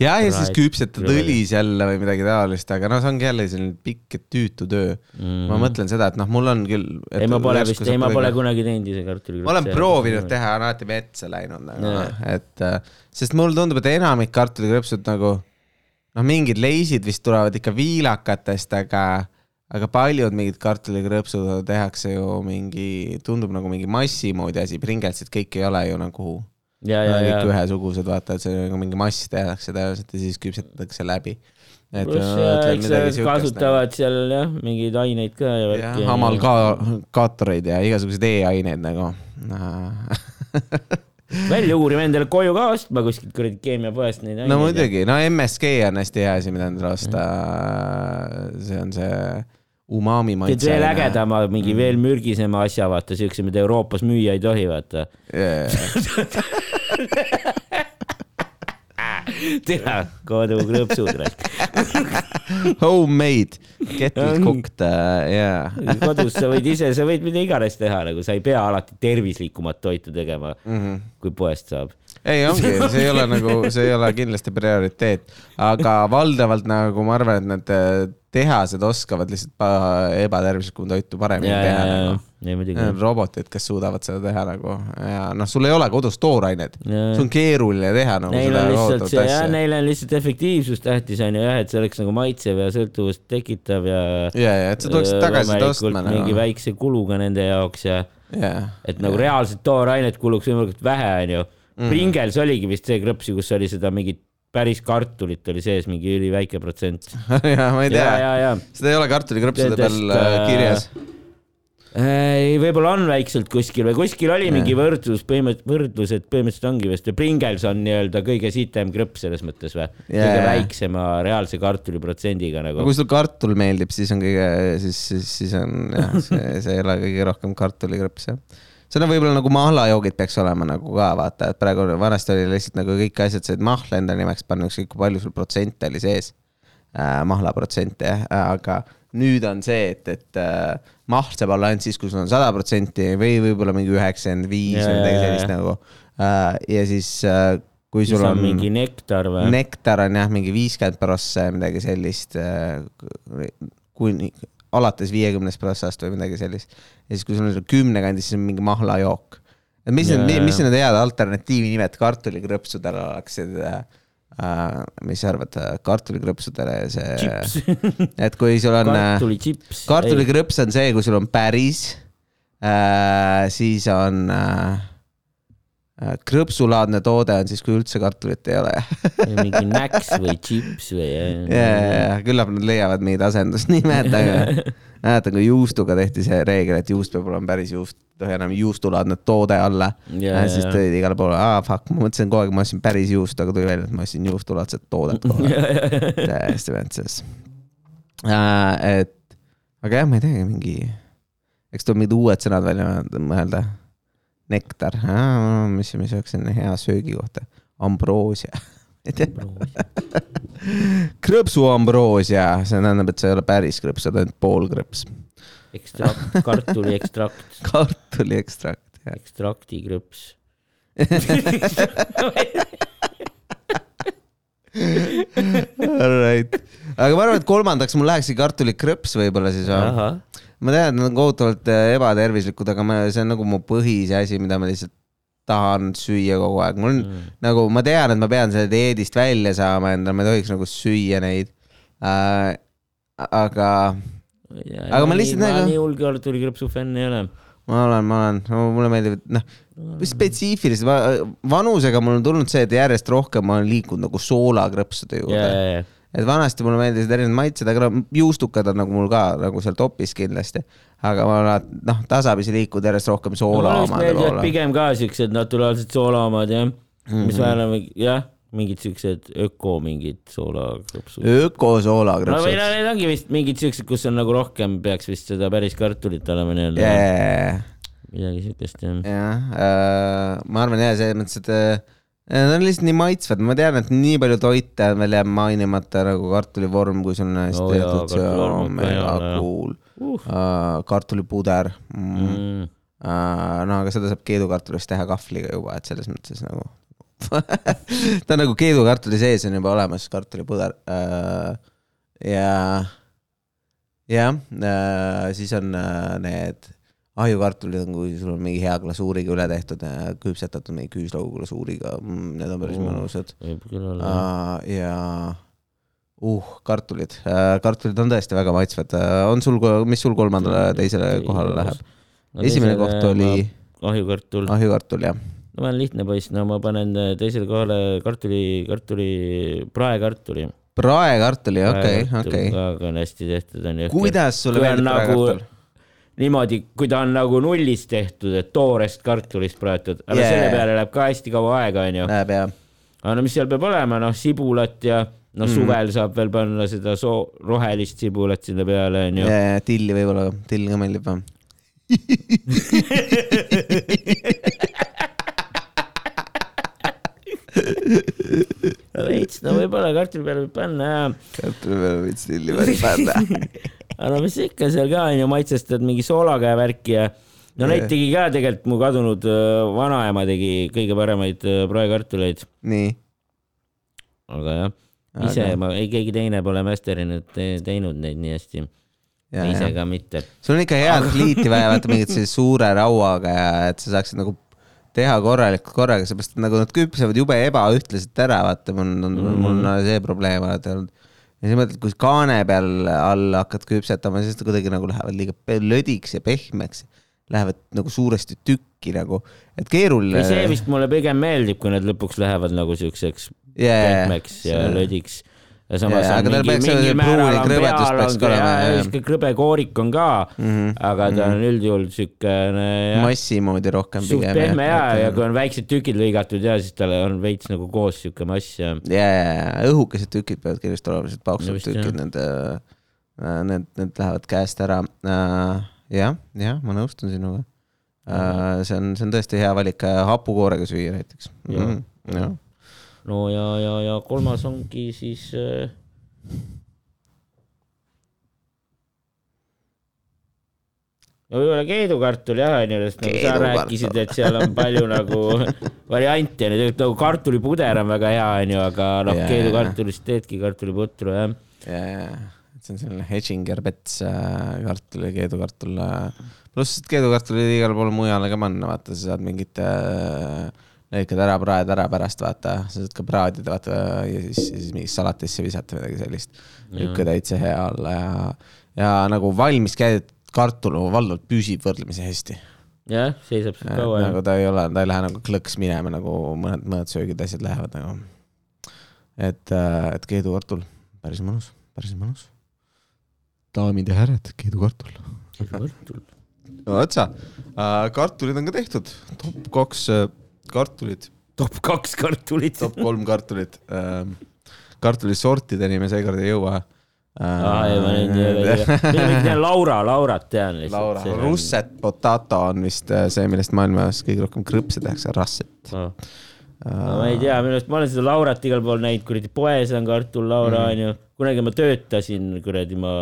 S2: ja, ja siis
S1: Right.
S2: õlis jälle või midagi taolist, aga noh, see ongi jälle selline pikk ja tüütu töö mm.. ma mõtlen seda, et noh, mul on küll.
S1: ei, ma pole vist, ei, ma pole kunagi teinud ise kartulikrõpse.
S2: ma olen proovinud teha, on alati metsa läinud nagu
S1: Jaa.,
S2: et äh, sest mulle tundub, et enamik kartulikrõpsud nagu noh, mingid leisid vist tulevad ikka viilakatest, aga aga paljud mingid kartulikrõpsud tehakse ju mingi, tundub nagu mingi massi moodi asi, pringelsid kõik ei ole ju nagu
S1: ja, ja, ja
S2: kõik. ühesugused, vaata, et see nagu mingi mass tehakse tõenäoliselt ja siis küpsetatakse läbi.
S1: pluss nad
S2: siukest
S1: kasutavad seal jah, mingeid aineid ka ja
S2: nagu.
S1: värki
S2: amalgaatoreid ja igasuguseid e-aineid nagu.
S1: välja uurima endale koju ka ostma kuskilt kuradi keemiapoest neid aineid.
S2: no muidugi, no MSG on hästi hea asi, mida endale osta. see on see umami maitse.
S1: veel ägedama, mingi
S2: Mm.
S1: veel mürgisema asja, vaata siukse, mida Euroopas müüa ei tohi, vaata. tea, kodukrõpsud.
S2: Homemade, kettle cooked ja.
S1: kodus sa võid ise, sa võid mida iganes teha, nagu sa ei pea alati tervislikumat toitu tegema,
S2: Mhm.
S1: kui poest saab.
S2: ei, ongi, see ei ole nagu, see ei ole kindlasti prioriteet, aga valdavalt nagu ma arvan, et need äh, tehased oskavad lihtsalt ebatervislikku toitu paremini
S1: ja, ja,
S2: teha
S1: ja
S2: nagu.,
S1: ja muidugi.
S2: robotid, kes suudavad seda teha nagu ja noh, sul ei ole kodus toorainet, see on keeruline teha nagu
S1: Neil on lihtsalt see jah, neil on lihtsalt efektiivsus tähtis on ju jah, et see oleks nagu maitsev ja sõltuvust tekitav ja.
S2: ja, ja et sa tuleksid tagasi seda ostma
S1: mingi
S2: nagu.
S1: väikse kuluga nende jaoks ja
S2: jah,
S1: et nagu reaalselt toorainet kuluks võimalikult vähe, onju.
S2: Mhm.
S1: Pringles oligi vist see krõps, kus oli seda mingit päris kartulit oli sees mingi üliväike protsent.
S2: ja ma ei
S1: ja,
S2: tea,
S1: ja, ja
S2: seda ei ole kartulikrõpsude peal äh,
S1: äh,
S2: kirjas.
S1: ei, võib-olla on väikselt kuskil või kuskil oli mingi võrdlus, põhimõtteliselt võrdlus, et põhimõtteliselt ongi vist, Pringles on nii-öelda kõige sitem krõps selles mõttes või? kõige väiksema reaalse kartuli protsendiga
S2: aga
S1: nagu.
S2: kui sul kartul meeldib, siis on kõige, siis, siis, siis on jah, see, see ei ole kõige rohkem kartulikrõps jah. See on võib-olla nagu mahlajoogid peaks olema nagu ka vaata, et praegu vanasti oli lihtsalt nagu kõik asjad said mahla enda nimeks panna, ükskõik kui palju sul protsente oli sees. Äh,, mahlaprotsente jah, aga nüüd on see, et, et äh, mahl saab olla ainult siis, kui sul on sada protsenti või võib-olla mingi üheksakümmend viis või midagi sellist nagu. Äh, ja siis äh, kui sul
S1: on
S2: on
S1: mingi nektar või?
S2: nektar on jah, mingi viiskümmend prossa midagi sellist, kuni, alates viiekümnest prossast või midagi sellist. ja siis, kui sul on kümne kandis, siis on mingi mahlajook. mis
S1: Jaa,
S2: need, mis need head alternatiivnimed kartulikrõpsudele oleksid äh,? mis sa arvad, kartulikrõpsudele see, et kui sul on äh, kartulikrõps on see, kui sul on päris äh,, siis on äh, äh, krõpsulaadne toode on siis, kui üldse kartulit ei ole
S1: mingi näks või chips või.
S2: ja, ja, ja küllap nad leiavad mingid asendusnimed, aga mäletan, kui juustuga tehti see reegel, et juust peab olema päris juust, ei tohi enam juustulaadne toode olla.
S1: ja,
S2: siis tõid igale poole, aa fuck, ma mõtlesin kogu aeg, ma ostsin päris juustu, aga tuli välja, et ma ostsin juustulaadset toodet kohe. täiesti metsis. et, aga jah, ma ei teagi, mingi, eks tuleb mingid uued sõnad välja mõelda. nektar, mis, mis oleks selline hea söögikoht, ambroosia. ei tea, krõpsuambroosia, see tähendab, et see ei ole päris krõps, see on ainult
S1: ekstrakt, kartuli ekstrakt,
S2: kartuliekstrakt, jah.
S1: ekstrakti krõps.
S2: Alright, aga ma arvan, et kolmandaks mul lähekski kartulikrõps võib-olla siis või? Ma tean, et nad on kohutavalt äh, ebatervislikud, aga ma, see on nagu mu põhise asi, mida ma lihtsalt tahan süüa kogu aeg, mul on mm.
S1: Mm.
S2: nagu, ma tean, et ma pean selle dieedist välja saama endale, ma ei tohiks nagu süüa neid äh,. aga Aga ma lihtsalt nagu-
S1: nii hull kartulikrõpsu fänn ei ole.
S2: ma olen, ma olen no,, mulle meeldib, et noh, spetsiifiliselt va, vanusega mul on tulnud see, et järjest rohkem ma olen liikunud nagu soolakrõpsude juurde
S1: ja, ja,
S2: et vanasti mulle meeldisid erinevad maitsed, aga no juustukad on nagu mul ka nagu seal topis kindlasti. aga ma olen noh, tasapisi liikunud järjest rohkem soola
S1: mulle
S2: omade poole.
S1: pigem ka siuksed naturaalsed soola omad jah,
S2: Mhm.
S1: mis vähemalt mingi- jah, mingid siuksed öko mingid soolakrõpsud.
S2: ökosoola
S1: no või no need ongi vist mingid siuksed, kus on nagu rohkem peaks vist seda päris kartulit olema nii-öelda
S2: jajah,
S1: midagi siukest jah.
S2: jah, ma arvan jah, selles mõttes, et äh, Nad on lihtsalt nii maitsvad, ma tean, et nii palju toite on veel jääb mainimata nagu kartulivorm, kui sul on hästi
S1: jaa,
S2: tehtud, see on mega cool
S1: Uh.
S2: uh,. kartulipuder mm..
S1: Mm.
S2: Uh, no aga seda saab keedukartulist teha kahvliga juba, et selles mõttes nagu ta on nagu keedukartuli sees on juba olemas kartulipuder uh,. ja, jah uh,, siis on uh, need ahjukartulid on, kui sul on mingi hea glasuuriga üle tehtud, küpsetatud mingi küüslaugu glasuuriga mm,, need on päris
S1: Oo.
S2: mõnusad
S1: võib küll olla.
S2: uh,. ja uh, kartulid uh,, kartulid on tõesti väga maitsvad uh,. on sul, mis sul kolmandale, teisele kohale läheb? esimene koht oli
S1: ahjukartul,
S2: ahjukartul, jah.
S1: no ma olen lihtne poiss, no ma panen teisele kohale kartuli, kartuli, praekartuli.
S2: praekartuli, okei, okei.
S1: ka on hästi tehtud onju.
S2: kuidas sulle
S1: on
S2: meeldib
S1: nagu-
S2: praekartul?
S1: niimoodi, kui ta on nagu nullist tehtud, et toorest kartulist praetud, aga yeah. selle peale läheb ka hästi kaua aega onju.
S2: Läheb jah.
S1: aga no mis seal peab olema, noh sibulat ja no
S2: Mm.
S1: suvel saab veel panna seda soo-, rohelist sibulat sinna peale onju.
S2: ja, ja tilli võib-olla, till ka meeldib
S1: veits, no võib-olla kartuli peale võib panna ja,
S2: kartuli peale võid tilli peale panna.
S1: aga no mis ikka seal ka onju, maitsestad mingi soolaga ja värki ja no neid tegi ka tegelikult mu kadunud vanaema tegi kõige paremaid praekartuleid,
S2: nii,
S1: aga jah, ise ma, ei keegi teine pole masterinud, teinud neid nii hästi. Ise ka mitte.
S2: sul on ikka head kliiti vaja, vaata mingit sellise suure rauaga ja et sa saaksid nagu teha korralikult korraga, seepärast et nagu nad küpsevad jube ebaühtlaselt ära, vaata mul on mul on see probleem alati olnud. Ja siis mõtled, kui kaane peal all hakkad küpsetama, siis kuidagi nagu lähevad liiga lödiks ja pehmeks. Lähevad nagu suuresti tükki nagu, et keeruline.
S1: see vist mulle pigem meeldib, kui nad lõpuks lähevad nagu siukseks
S2: yeah,
S1: pehmeks ja lödiks. Ja samas
S2: Jaa,
S1: on mingi,
S2: peaks
S1: mingi
S2: see
S1: määral on peal on
S2: ka
S1: ja siuke krõbe koorik on ka,
S2: Mhm.
S1: aga ta on üldjuhul siukene
S2: massi moodi rohkem
S1: suht pehme ja, ja kui on väiksed tükid lõigatud ja siis tal on veits nagu koos siuke mass ja
S2: ja, ja õhukesed tükid peavad kindlasti olema, sellised paksud
S1: No
S2: tükid,
S1: jah.
S2: need, need, need lähevad käest ära. jah, jah, ma nõustun sinuga. see on, see on tõesti hea valik hapukoorega süüa näiteks.
S1: Jah. No ja, ja, ja kolmas ongi siis äh, no võib-olla keedukartul jah, onju, sest nagu sa rääkisid, et seal on palju nagu variante tegelikult nagu kartulipuder on väga hea, onju, aga noh
S2: Jaa,,
S1: keedukartulist teedki kartuliputru jah.
S2: ja, ja, see on selline Hedginger Pets äh, kartul ja keedukartul. pluss, et keedukartul võib igale poole mujale ka panna, vaata, sa saad mingit äh, lõikad ära, praed ära pärast, vaata, sa saad ka praadida, vaata ja siis, siis mingisse salatisse visata või midagi sellist. niisugune täitsa hea olla ja, ja nagu valmis käidud kartul valdavalt püsib võrdlemisi hästi.
S1: jah, seisab seal kaua
S2: nagu ta ei ole, ta ei lähe nagu klõks minema, nagu mõned, mõned söögid, asjad lähevad nagu. et, et keedukartul, päris mõnus, päris mõnus. daamid ja härrad, keedukartul.
S1: kartul.
S2: no vot sa, kartulid on ka tehtud, top kaks äh, kartulid,
S1: top kaks kartulit.
S2: top kolm kartulit. kartulisortideni me seekord ei jõua.
S1: aa, ei ma neid ei tea. mina tean Laura, Laurat tean lihtsalt.
S2: Laura, russet potato on vist äh, see, millest maailmas kõige rohkem krõpse tehakse, rasset.
S1: no ma ei tea, minu arust ma olen seda Laurat igal pool näinud, kuradi poes on kartul Laura onju mm., kunagi ma töötasin kuradi ma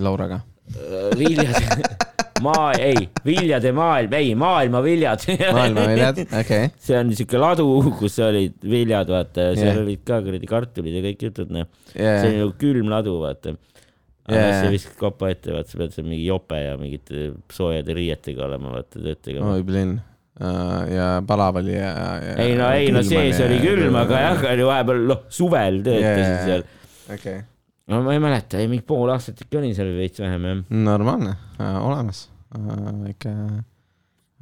S2: Lauraga.
S1: äh, viljade, maa, ei, viljade maailm, ei maailma viljad.
S2: maailmaviljad, okei okay..
S1: see on siuke ladu, kus olid viljad, vaata, ja seal yeah. olid ka kuradi kartulid ja kõik jutud, noh.
S2: Yeah.
S1: see oli nagu külm ladu, vaata. aga yeah. sa viskad kopa ette, vaata, sa pead seal mingi jope ja mingite soojade riietega olema, vaata, tööd tegema.
S2: oi, plinn. ja palav oli ja, ja.
S1: ei no, ei no sees oli külm, aga jah, oli vahepeal, noh, suvel töötasin
S2: Jaa.
S1: seal.
S2: okei,
S1: no ma ei mäleta, ei mingi pool aastat ikka olin seal veits vähem jah.
S2: normaalne, olemas, väike,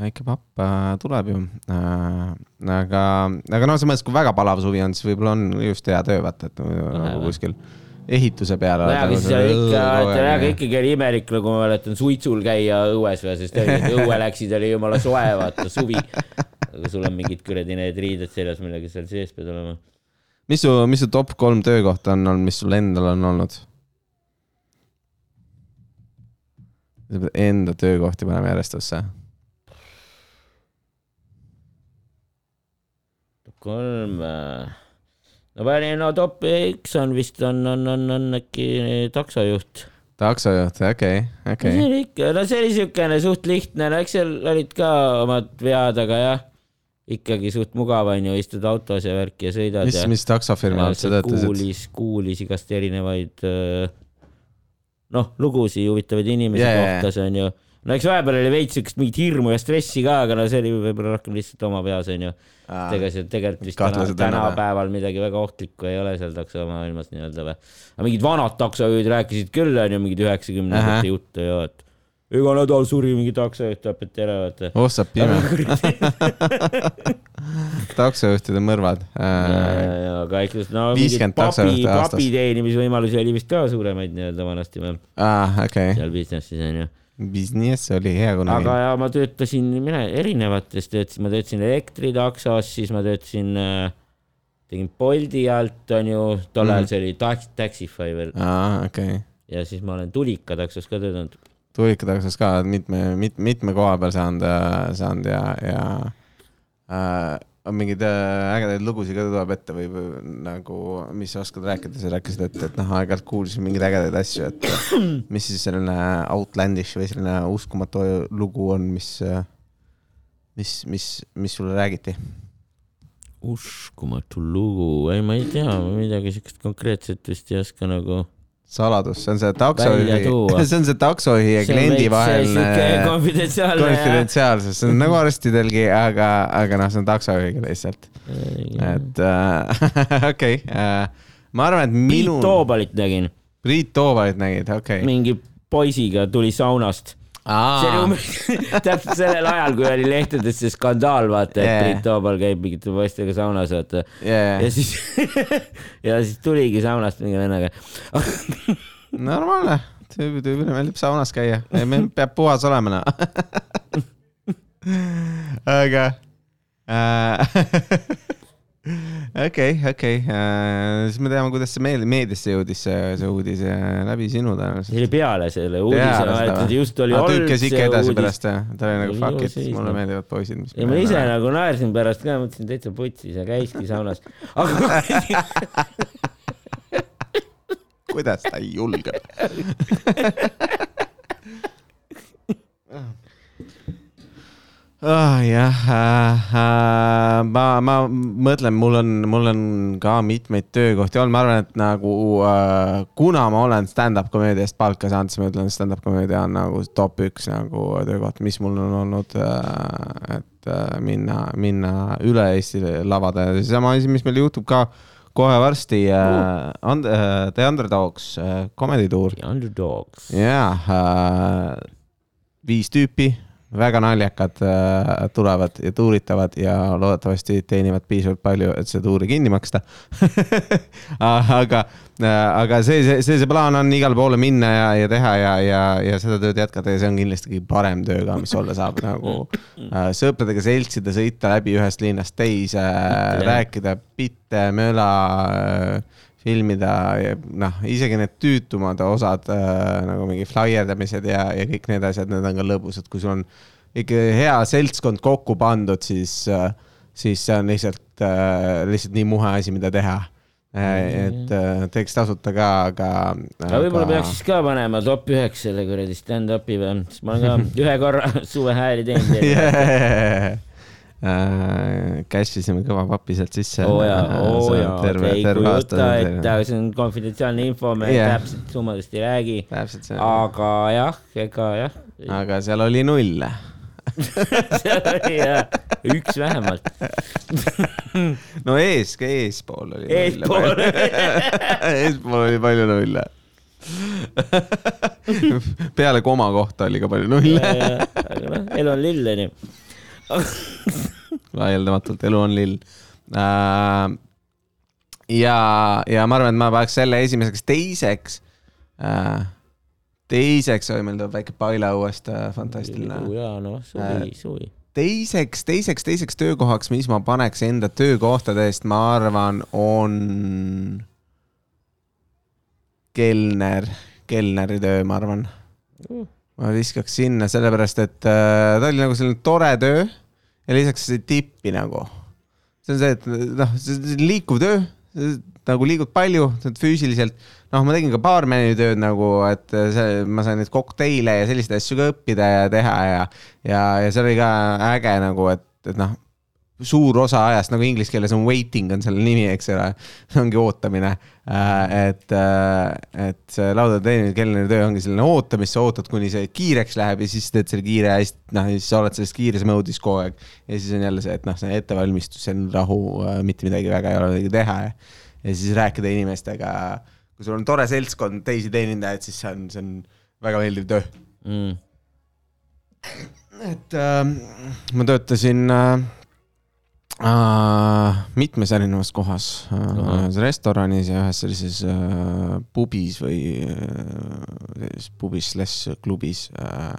S2: väike papp äh, tuleb ju. aga, aga noh, selles mõttes, kui väga palav suvi on, siis võib-olla on just hea töö, vaata, et nagu kuskil ehituse peal.
S1: nojah, aga siis oli ikka, nojah, ikkagi oli imelik, nagu ma mäletan, suitsul käia õues või, sest oli, õue läksid, oli jumala soe, vaata, suvi. aga sul on mingid kuradi need riided seljas, millega seal sees pead olema.
S2: Mis su, mis su top kolm töökohta on olnud, mis sul endal on olnud? Enda töökohti paneme järjestusse.
S1: kolm. no panin, no top üks on vist on, on, on, on äkki taksojuht
S2: taksojuht, okei,
S1: no
S2: okei
S1: see. oli ikka, no see oli siukene suht lihtne, no eks seal olid ka omad vead, aga jah, ikkagi suht mugav on ju, istud autos ja värki ja sõidad
S2: mis mis taksofirma alt sa töötasid?
S1: kuulis, kuulis igast erinevaid äh, noh, lugusid huvitavaid inimesi yeah, kohtas onju. no eks vahepeal oli veits siukest mingit hirmu ja stressi ka, aga no see oli võib-olla rohkem lihtsalt oma peas onju. ega see tegelikult vist täna, tänapäeval midagi väga ohtlikku ei ole seal taksomaailmas nii-öelda või. aga mingid vanad taksojuhid rääkisid küll onju mingid
S2: Ahah.
S1: üheksakümnendate juttu ja et iga nädal suri mingi taksojuht, tapeti ära vaata.
S2: ossa pime, taksojuhtide mõrvad.
S1: aga ikka no mingid
S2: 50
S1: papi,
S2: taksojuhti aastas.
S1: papi teenimisvõimalusi oli vist ka suuremaid nii-öelda vanasti või
S2: aa, okei,
S1: seal business'is onju.
S2: business oli hea kunagi
S1: aga. ja ma töötasin, mina erinevates töötasin, ma töötasin elektritaksos, siis ma töötasin äh, tegin Bolti alt onju, tol ajal
S2: Mhm.
S1: see oli Tax- Taxify veel
S2: aa, okei okay..
S1: ja siis ma olen Tulika taksos ka töötanud.
S2: Tulikataksos ka mitme, mit-, mitme koha peal saanud, saanud ja, ja äh, on mingeid äh, ägedaid lugusid ka tuleb ette või, või nagu, mis sa oskad rääkida, sa rääkisid, et, et noh, aeg-ajalt kuulsin mingeid ägedaid asju, et mis siis selline outlandish või selline uskumatu lugu on, mis, mis, mis, mis sulle räägiti?
S1: uskumatu lugu, ei, ma ei tea, midagi siukest konkreetset vist ei oska nagu.
S2: saladus, see on see taksojuhi, see on see taksojuhi ja kliendi vaheline
S1: konfidentsiaalne.
S2: konfidentsiaalsus, see on nagu arstidelgi, aga, aga noh, see on taksojuhiga lihtsalt, et äh, okei äh,, ma arvan, et
S1: Priit
S2: minu,
S1: Toobalit nägin,
S2: Priit Toobalit nägid, okei okay..
S1: mingi poisiga tuli saunast. See oli umbes täpselt sellel ajal, kui oli lehtedes see skandaal, vaata, et
S2: Jaa.
S1: Priit Toobal käib mingite poistega saunas, vaata.
S2: yeah.
S1: ja siis, ja siis tuligi saunast mingi vennaga.
S2: normaalne, tüübile meeldib saunas käia, meil peab puhas olema, noh. aga äh, okei, okei, siis me teame, kuidas see meil meediasse jõudis, see, see uudis äh, läbi sinu
S1: see
S2: tõenäoliselt.
S1: oli peale selle uudise, just oli olnud
S2: käis ikka
S1: see
S2: edasi
S1: uudis.
S2: pärast jah, ta oli nagu fuck it mulle meeldivad poisid,
S1: ja ma ise nagu naersin pärast ka, mõtlesin täitsa putsis ja käiski saunas. aga
S2: kuidas ta ei ah,. jah äh,, äh, ma, ma mõtlen, mul on, mul on ka mitmeid töökohti olnud, ma arvan, et nagu äh, kuna ma olen stand-up komöödia eest palka saanud, siis ma ütlen, stand-up komöödia on nagu top üks nagu töökoht, mis mul on olnud äh,, et äh, minna, minna üle Eesti lavadele, seesama asi, mis meil juhtub ka kohe varsti äh, and, äh, The Underdogs äh, Comedy Tour
S1: Underdogs.
S2: jaa äh,, viis tüüpi, väga naljakad äh, tulevad ja tuuritavad ja loodetavasti teenivad piisavalt palju, et seda tuuri kinni maksta aga, aga see, see, see, see plaan on igale poole minna ja, ja teha ja, ja, ja seda tööd jätkata ja see on kindlasti kõige parem töö ka, mis olla saab nagu äh, sõpradega seltsida, sõita läbi ühest linnast teise äh,, rääkida bitte, möla äh, filmida noh, isegi need tüütumad osad äh, nagu mingi flaierdamised ja, ja kõik need asjad, need on ka lõbusad, kui sul on ikka hea seltskond kokku pandud, siis äh,, siis see on lihtsalt äh,, lihtsalt nii muhe asi, mida teha äh,. et äh, teeks tasuta ka, aga.
S1: aga võib-olla peaks siis ka panema top üheks selle kuradi stand-up'i või, sest ma olen ka ühe korra suve hääli teinud.
S2: yeah.. Cash isime kõva papi sealt sisse.
S1: oo jaa, oo jaa, te ei kujuta
S2: täpselt
S1: see on konfidentsiaalne info, me
S2: Jah.
S1: täpselt summadest ei räägi. aga jah, ega jah,
S2: aga seal oli null.
S1: seal oli jah, üks vähemalt.
S2: no ees, eespool oli.
S1: Eespool.
S2: eespool oli palju nulle. peale koma kohta oli ka palju nulle.
S1: aga noh, elu on lill onju.
S2: vaieldamatult, elu on lill. ja, ja ma arvan, et ma paneks selle esimeseks, teiseks. teiseks oli meil tuleb väike Paila uuest äh, fantastiline.
S1: jaa, noh, suvi, suvi.
S2: teiseks, teiseks, teiseks töökohaks, mis ma paneks enda töökohtade eest, ma arvan, on kelner, kelneri töö, ma arvan. ma viskaks sinna, sellepärast et äh, ta oli nagu selline tore töö ja lisaks see tippi nagu. see on see, et noh, see on liikuv töö, nagu liigud palju, füüsiliselt. noh, ma tegin ka baarmeni tööd nagu, et see, ma sain neid kokteile ja selliseid asju ka õppida ja teha ja, ja, ja see oli ka äge nagu, et, et noh, suur osa ajast nagu inglise keeles on waiting on selle nimi, eks ole, ongi ootamine. et, et see laudade teenimine, kelneri töö ongi selline ootamist, sa ootad, kuni see kiireks läheb ja siis teed selle kiire hästi, noh ja siis sa oled selles kiires mode'is kogu aeg. ja siis on jälle see, et noh, see ettevalmistus, see on rahu, mitte midagi väga ei ole midagi teha ja, ja siis rääkida inimestega. kui sul on tore seltskond, teisi teenindajaid, siis see on, see on väga meeldiv töö
S1: Mm.
S2: et äh, ma töötasin äh, äh, mitmes erinevas kohas äh,, ühes restoranis ja ühes sellises äh, pubis või sellises pubis slaš klubis äh,.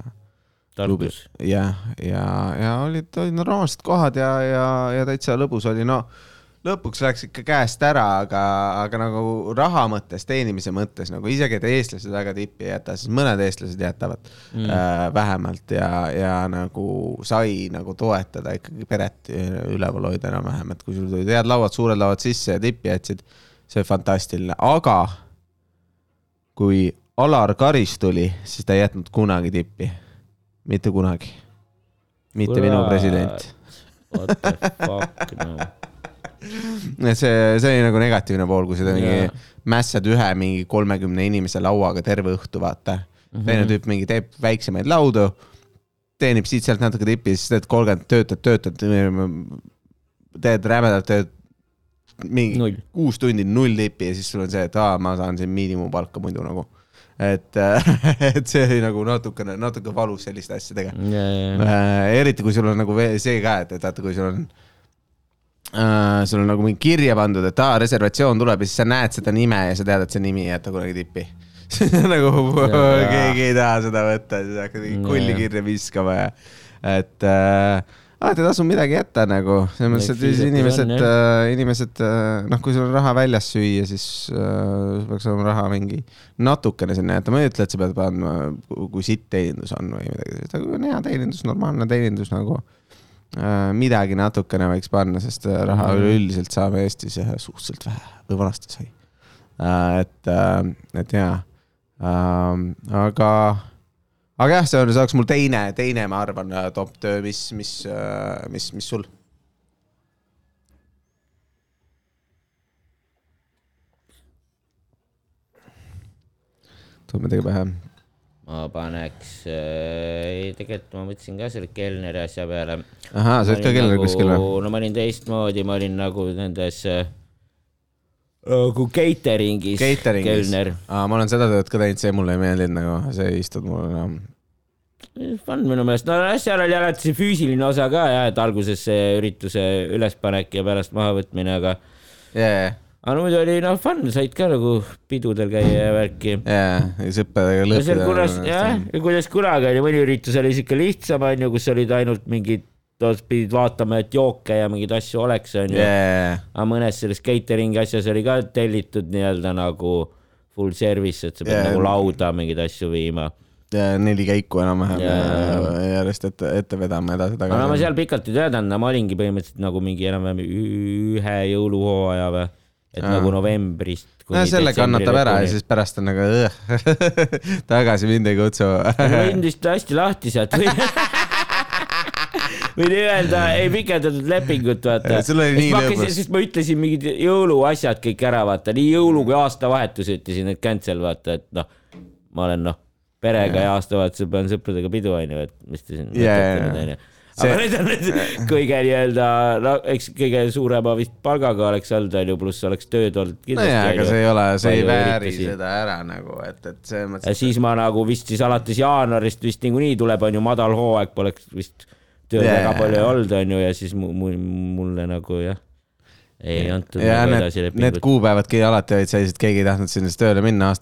S1: Tartus.
S2: jah, ja, ja olid, olid normaalsed kohad ja, ja, ja täitsa lõbus oli, no lõpuks läks ikka käest ära, aga, aga nagu raha mõttes, teenimise mõttes nagu isegi, et eestlased väga tippi ei jäta, siis mõned eestlased jätavad mm. äh, vähemalt ja, ja nagu sai nagu toetada ikkagi peret üleval hoida enam-vähem, et kui sul tulid head lauad, suured lauad sisse ja tippi jätsid, see fantastiline, aga kui Alar Karis tuli, siis ta ei jätnud kunagi tippi, mitte kunagi, mitte minu president.
S1: What the fuck, no.
S2: see, see oli nagu negatiivne pool, kui sa mingi mässad ühe mingi kolmekümne inimese lauaga terve õhtu, vaata mm. -hmm. teine tüüp mingi teeb väiksemaid laudu, teenib siit-sealt natuke tipi, siis teed kolmkümmend, töötad, töötad, teed rämedalt tööd mingi kuus tundi null tipi ja siis sul on see, et aa, ma saan siin miinimumpalka muidu nagu. et, et see oli nagu natukene, natuke valus selliste asjadega
S1: ja, ja,
S2: äh,. eriti kui sul on nagu see ka, et, et vaata, kui sul on äh,, sul on nagu mingi kirja pandud, et aa, reservatsioon tuleb ja siis sa näed seda nime ja sa tead, et see nimi ei jäta kunagi tippi. nagu
S1: Jaa.
S2: keegi ei taha seda võtta, siis hakkad mingi kulli kirja viskama ja et äh, alati ei tasu midagi jätta nagu, selles mõttes, et inimesed
S1: on,,
S2: inimesed, noh, kui sul on raha väljas süüa, siis äh, peaks olema raha mingi natukene sinna jätta, ma ei ütle, et sa pead andma, kui sitt teenindus on või midagi sellist, aga kui on hea teenindus, normaalne teenindus nagu äh, midagi natukene võiks panna, sest äh, raha
S1: Mhm.
S2: üleüldiselt saame Eestis äh, suhteliselt vähe või vanasti sai. et, et jaa, aga, aga jah, see on, see oleks mul teine, teine, ma arvan, top töö, mis, mis, mis, mis sul? tuleb midagi pähe?
S1: Ma paneks äh,, ei tegelikult ma mõtlesin ka selle kelneri asja peale.
S2: ahaa, sa oled ka kelner kuskil või?
S1: no ma olin teistmoodi, ma olin nagu nendes äh, nagu catering'is
S2: Catering'is
S1: kelner.
S2: aa, ma olen seda tööd ka teinud, see mulle ei meeldinud nagu, see ei istunud mulle enam.
S1: fun minu meelest, no seal oli alati see füüsiline osa ka jah, et alguses see ürituse ülespanek ja pärast mahavõtmine, aga
S2: jaa,
S1: aga muidu oli noh fun, said ka nagu pidudel käia ja värki.
S2: jaa, ja sõpradega
S1: kunas
S2: lõppeda.
S1: jah, ja kuidas kunagi oli, mõni üritus oli siuke lihtsam onju, kus olid ainult mingid, pidid vaatama, et jooke ja mingeid asju oleks onju.
S2: jaa,
S1: aga mõnes selles catering'i asjas oli ka tellitud nii-öelda nagu full service, et sa pead
S2: Jaa.
S1: nagu lauda mingeid asju viima.
S2: neli käiku enam-vähem järjest ette, ette vedama
S1: aga no ma
S2: edasi-tagasi.
S1: seal pikalt ei töötanud, ma olingi põhimõtteliselt nagu mingi enam-vähem ühe jõuluhooaja või, et
S2: Aa.
S1: nagu novembrist.
S2: no selle kannatab ära ja siis pärast on nagu tagasi mind ei kutsu.
S1: võin vist hästi lahti sealt või võin öelda, ei pikendatud lepingut, vaata.
S2: Sul oli nii lõbus.
S1: sest ma ütlesin mingid jõuluasjad kõik ära, vaata, nii jõulu kui aastavahetus ütlesin, et cancel, vaata, et noh, ma olen noh, perega ja aastavahetusel pean sõpradega pidu, onju, et mis te siin mõtlete nüüd, onju. Aga need on need kõige nii-öelda, eks kõige suurema vist palgaga oleks olnud, onju, pluss oleks tööd olnud
S2: nojah, aga see ei ole, see ei vääri
S1: üritusi.
S2: seda ära nagu, et, et selles
S1: ja
S2: mõttes.
S1: siis ma nagu vist siis alates jaanuarist vist niikuinii tuleb, onju, madal hooaeg poleks vist tööd
S2: Jaa.
S1: väga palju olnud, onju, ja siis mu, mu, mulle nagu jah, ei antud
S2: ja
S1: nagu
S2: need
S1: edasi,
S2: need
S1: lepingut.
S2: kuupäevadki alati olid sellised, keegi ei tahtnud sinna tööle minna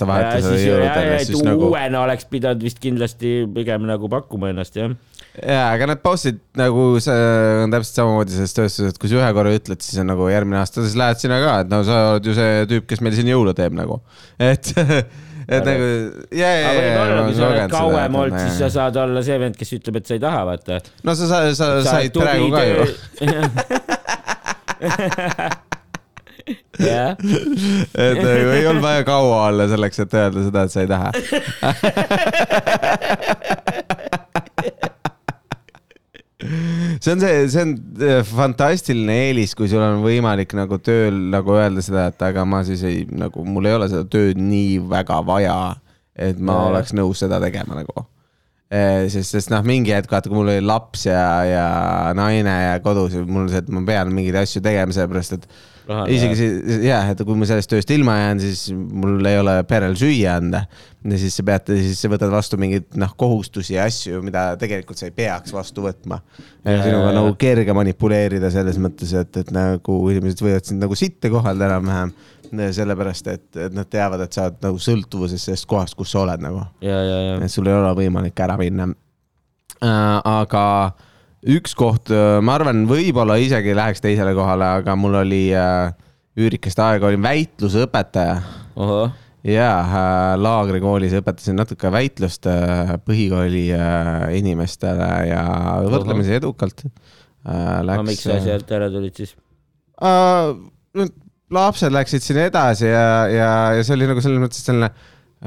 S1: siis
S2: nagu.
S1: uuena oleks pidanud vist kindlasti pigem nagu pakkuma ennast, jah.
S2: jaa, aga need bossid nagu see on täpselt samamoodi selles tööstuses, et kui sa ühe korra ütled, siis on nagu järgmine aasta, siis lähed sinna ka, et no sa oled ju see tüüp, kes meil siin jõule teeb nagu, et, et
S1: Aga-
S2: nagu ja, ja,
S1: aga
S2: ja, ja
S1: võib-olla, kui sa oled kauem olnud, siis sa saad olla see vend, kes ütleb, et sa ei taha, vaata.
S2: no sa, sa, sa said praegu ka ju.
S1: jah,
S2: et nagu ei olnud vaja kaua olla selleks, et öelda seda, et sa ei taha. see on see, see on äh, fantastiline eelis, kui sul on võimalik nagu tööl nagu öelda seda, et aga ma siis ei nagu, mul ei ole seda tööd nii väga vaja, et ma
S1: Jaa.
S2: oleks nõus seda tegema nagu. sest, sest noh, mingi hetk vaata, kui mul oli laps ja, ja naine ja kodus ja mul on see, et ma pean mingeid asju tegema, sellepärast et isegi see jah, et kui ma sellest tööst ilma jään, siis mul ei ole perel süüa anda. ja siis sa pead, siis sa võtad vastu mingeid noh, kohustusi ja asju, mida tegelikult sa ei peaks vastu võtma. Sinuga nagu kerge manipuleerida selles mõttes, et, et nagu inimesed võivad sind nagu sitte kohelda enam-vähem. sellepärast, et, et nad teavad, et sa oled nagu sõltuvuses sellest kohast, kus sa oled nagu et sul ei ole võimalik ära minna äh,. aga üks koht, ma arvan, võib-olla isegi läheks teisele kohale, aga mul oli äh, üürikest aega olin väitlusõpetaja
S1: ohoh,
S2: ja äh, laagrikoolis õpetasin natuke väitlust äh, põhikooli äh, inimestele ja võrdlemisi edukalt äh,.
S1: aga miks sa sealt ära tulid siis?
S2: äh, lapsed läksid siin edasi ja, ja, ja see oli nagu selles mõttes selline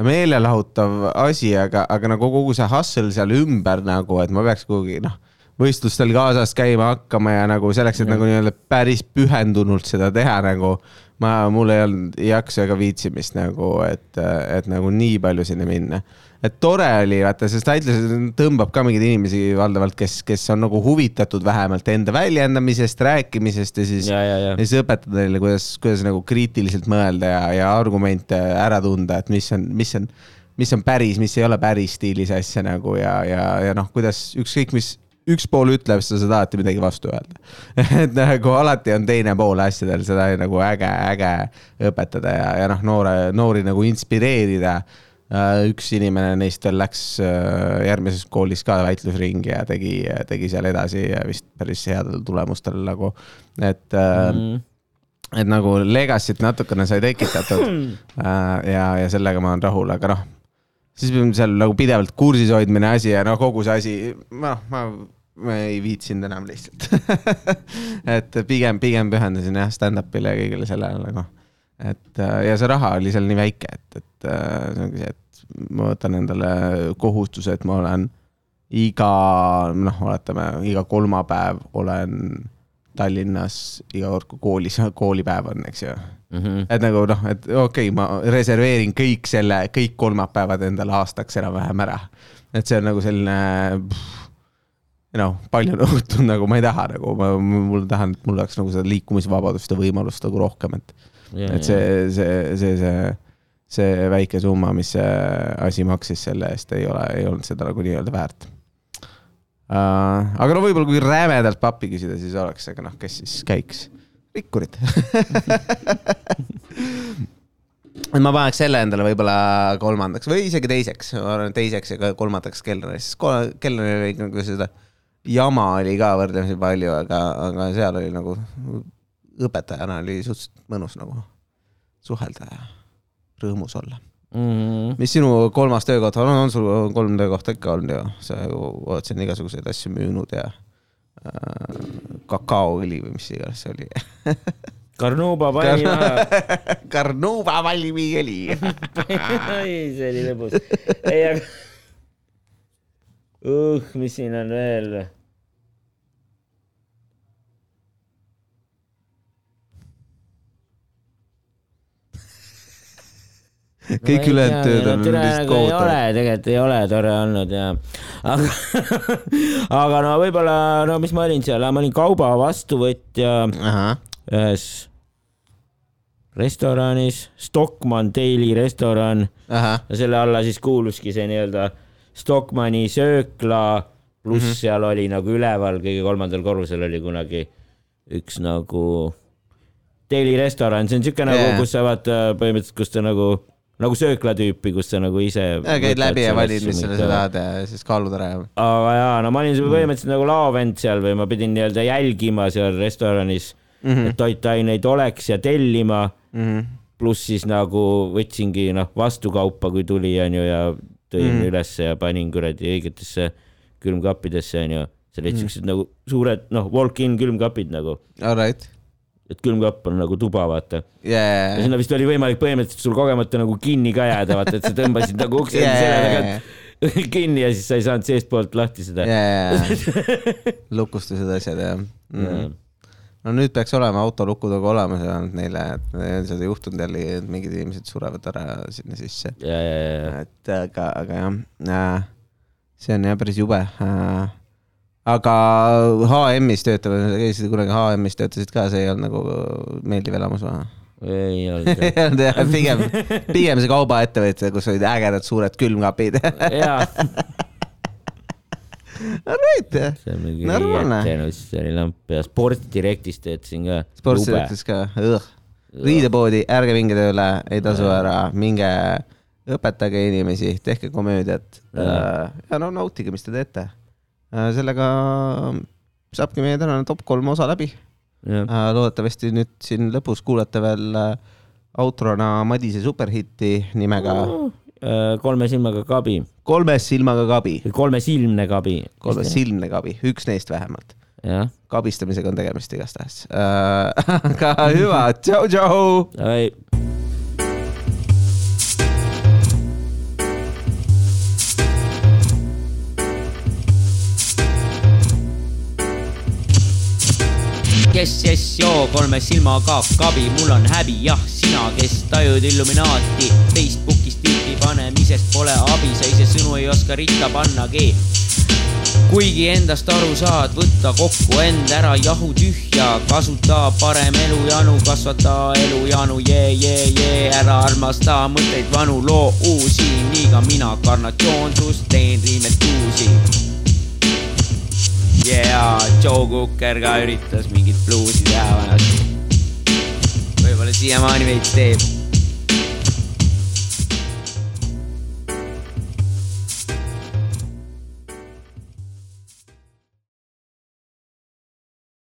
S2: meelelahutav asi, aga, aga nagu kogu see hustle seal ümber nagu, et ma peaks kuhugi noh, võistlustel kaasas käima hakkama ja nagu selleks, et nagu nii-öelda päris pühendunult seda teha nagu ma, mul ei olnud jaksu ega viitsimist nagu, et, et nagu nii palju sinna minna. et tore oli, vaata, sest Atlas tõmbab ka mingeid inimesi valdavalt, kes, kes on nagu huvitatud vähemalt enda väljendamisest, rääkimisest ja siis,
S1: ja, ja, ja.
S2: ja siis õpetada neile, kuidas, kuidas nagu kriitiliselt mõelda ja, ja argumente ära tunda, et mis on, mis on mis on päris, mis ei ole päris stiilis asja nagu ja, ja, ja noh, kuidas ükskõik mis üks pool ütleb, sa saad alati midagi vastu öelda. et nagu alati on teine pool asjadel, seda nagu äge, äge õpetada ja, ja noh, noore, noori nagu inspireerida. üks inimene neist veel läks äh, järgmises koolis ka väitlusringi ja tegi, tegi seal edasi vist päris headel tulemustel nagu, et mm. -hmm et nagu legacy't natukene sai tekitatud äh, ja, ja sellega ma olen rahul, aga noh, siis peame seal nagu pidevalt kursis hoidmine asi ja noh, kogu see asi, noh, ma, ma ei viitsinud enam lihtsalt et pigem, pigem pühendasin jah stand-up'ile ja kõigele sellele nagu. et äh, ja see raha oli seal nii väike, et, et äh, see ongi see, et ma võtan endale kohustuse, et ma olen iga, noh, oletame, iga kolmapäev olen Tallinnas iga kord, kui koolis, koolipäev on, eks ju mm. -hmm. et nagu noh, et okei okay,, ma reserveerin kõik selle, kõik kolmapäevad endale aastaks enam-vähem ära. et see on nagu selline noh, palju nõutud nagu ma ei taha nagu, ma, mul tahan, et mul oleks nagu seda liikumisvabadust ja võimalust nagu rohkem, et yeah,. et see, see, see, see, see väike summa, mis see asi maksis selle eest, ei ole, ei olnud seda nagu nii-öelda väärt. Aga no võib-olla kui rämedalt pappi küsida, siis oleks, aga noh, kes siis käiks? rikkurid. Ma paneks selle endale võib-olla kolmandaks või isegi teiseks, ma arvan, teiseks ja kolmandaks Kelneris, sest Kelneril nagu seda jama oli ka võrdlemisi palju, aga, aga seal oli nagu õpetajana oli suhteliselt mõnus nagu suhelda ja rõõmus olla mm. -hmm. mis sinu kolmas töökoht on, on sul kolm töökohta ikka olnud ju, sa oled siin igasuguseid asju müünud ja äh, kakaoõli või mis iganes see oli
S1: Carnuba palmiõli
S2: Carnuba palmiõli
S1: oi, see oli lõbus. ei, aga uh, mis siin on veel?
S2: Kõik ülejäänud tööd on
S1: lihtsalt ei ole, tegelikult ei ole tore olnud ja, aga aga no võib-olla, no mis ma olin seal, ma olin kauba vastuvõtja ühes restoranis, Stockmann Daily restoran. ja selle alla siis kuuluski see nii-öelda Stockmanni söökla, pluss mm -hmm. seal oli nagu üleval, kõige kolmandal korrusel oli kunagi üks nagu Daily restoran, see on siuke yeah. nagu, kus sa vaata põhimõtteliselt, kus ta nagu nagu söökla tüüpi, kus sa nagu ise.
S2: käid läbi ja valid, mis sa tahad ja siis kaalud ära.
S1: aga jaa, no ma olin mm. põhimõtteliselt nagu laovend seal või ma pidin nii-öelda jälgima seal restoranis mm, -hmm. et toitaineid oleks ja tellima mm. -hmm. pluss siis nagu võtsingi noh, vastukaupa, kui tuli, onju, ja tõin mm -hmm. ülesse ja panin kuradi õigetesse külmkappidesse, onju. seal olid mm -hmm. siuksed nagu suured, noh, walk-in külmkapid nagu.
S2: All right
S1: et külmkapp on nagu tuba, vaata.
S2: Yeah..
S1: ja sinna vist oli võimalik põhimõtteliselt sul kogemata nagu kinni ka jääda, vaata, et sa tõmbasid nagu ukse yeah. selja tagant kinni ja siis sa ei saanud seestpoolt lahti seda.
S2: Yeah.. lukustused, asjad jah. Mm. yeah. no nüüd peaks olema autolukud aga olemas ainult neile, et seda juhtunud jälle, et mingid inimesed surevad ära sinna sisse. Et aga, aga jah, see on jah päris jube aga HM-is töötavad, käisid kunagi HM-is, töötasid ka, see ei olnud nagu meeldiv elamus või?
S1: ei olnud jah.
S2: pigem, pigem see kaubaettevõte, kus olid ägedad suured külmkapid. Alright,
S1: normaalne. see oli lamp ja Sportdirektis töötasin ka.
S2: sportdirektis ka, riidepoodi, ärge minge tööle, ei tasu ära, minge õpetage inimesi, tehke komöödiat ja, ja no nautige, mis te teete Äh, sellega saabki meie tänane top kolm osa läbi. Äh, loodetavasti nüüd siin lõpus kuulete veel äh, outrona Madise superhitti nimega oh,
S1: kolme silmaga kabi.
S2: kolmes silmaga kabi.
S1: kolmesilmne kabi.
S2: kolmesilmne kabi, üks neist vähemalt. kabistamisega on tegemist igastahes. aga hüva, tšau-tšau.
S1: Kes jess joo kolme silmaga kabi, mul on häbi, jah, sina, kes tajud Illuminaati. Facebookis tildi panemisest pole abi, sa ise sõnu ei oska ritta pannagi. Kuigi endast aru saad, võtta kokku end, ära jahu tühja, kasuta parem elujanu, kasvata elujanu, jee, jee, jee, ära armasta mõtteid vanu, loo uusi, nii ka mina, karnatsioonsus, teen riimet uusi. Yeah, Joe Cooker ka üritas mingit bluusi teha vanasti. võib-olla siiamaani veits teeb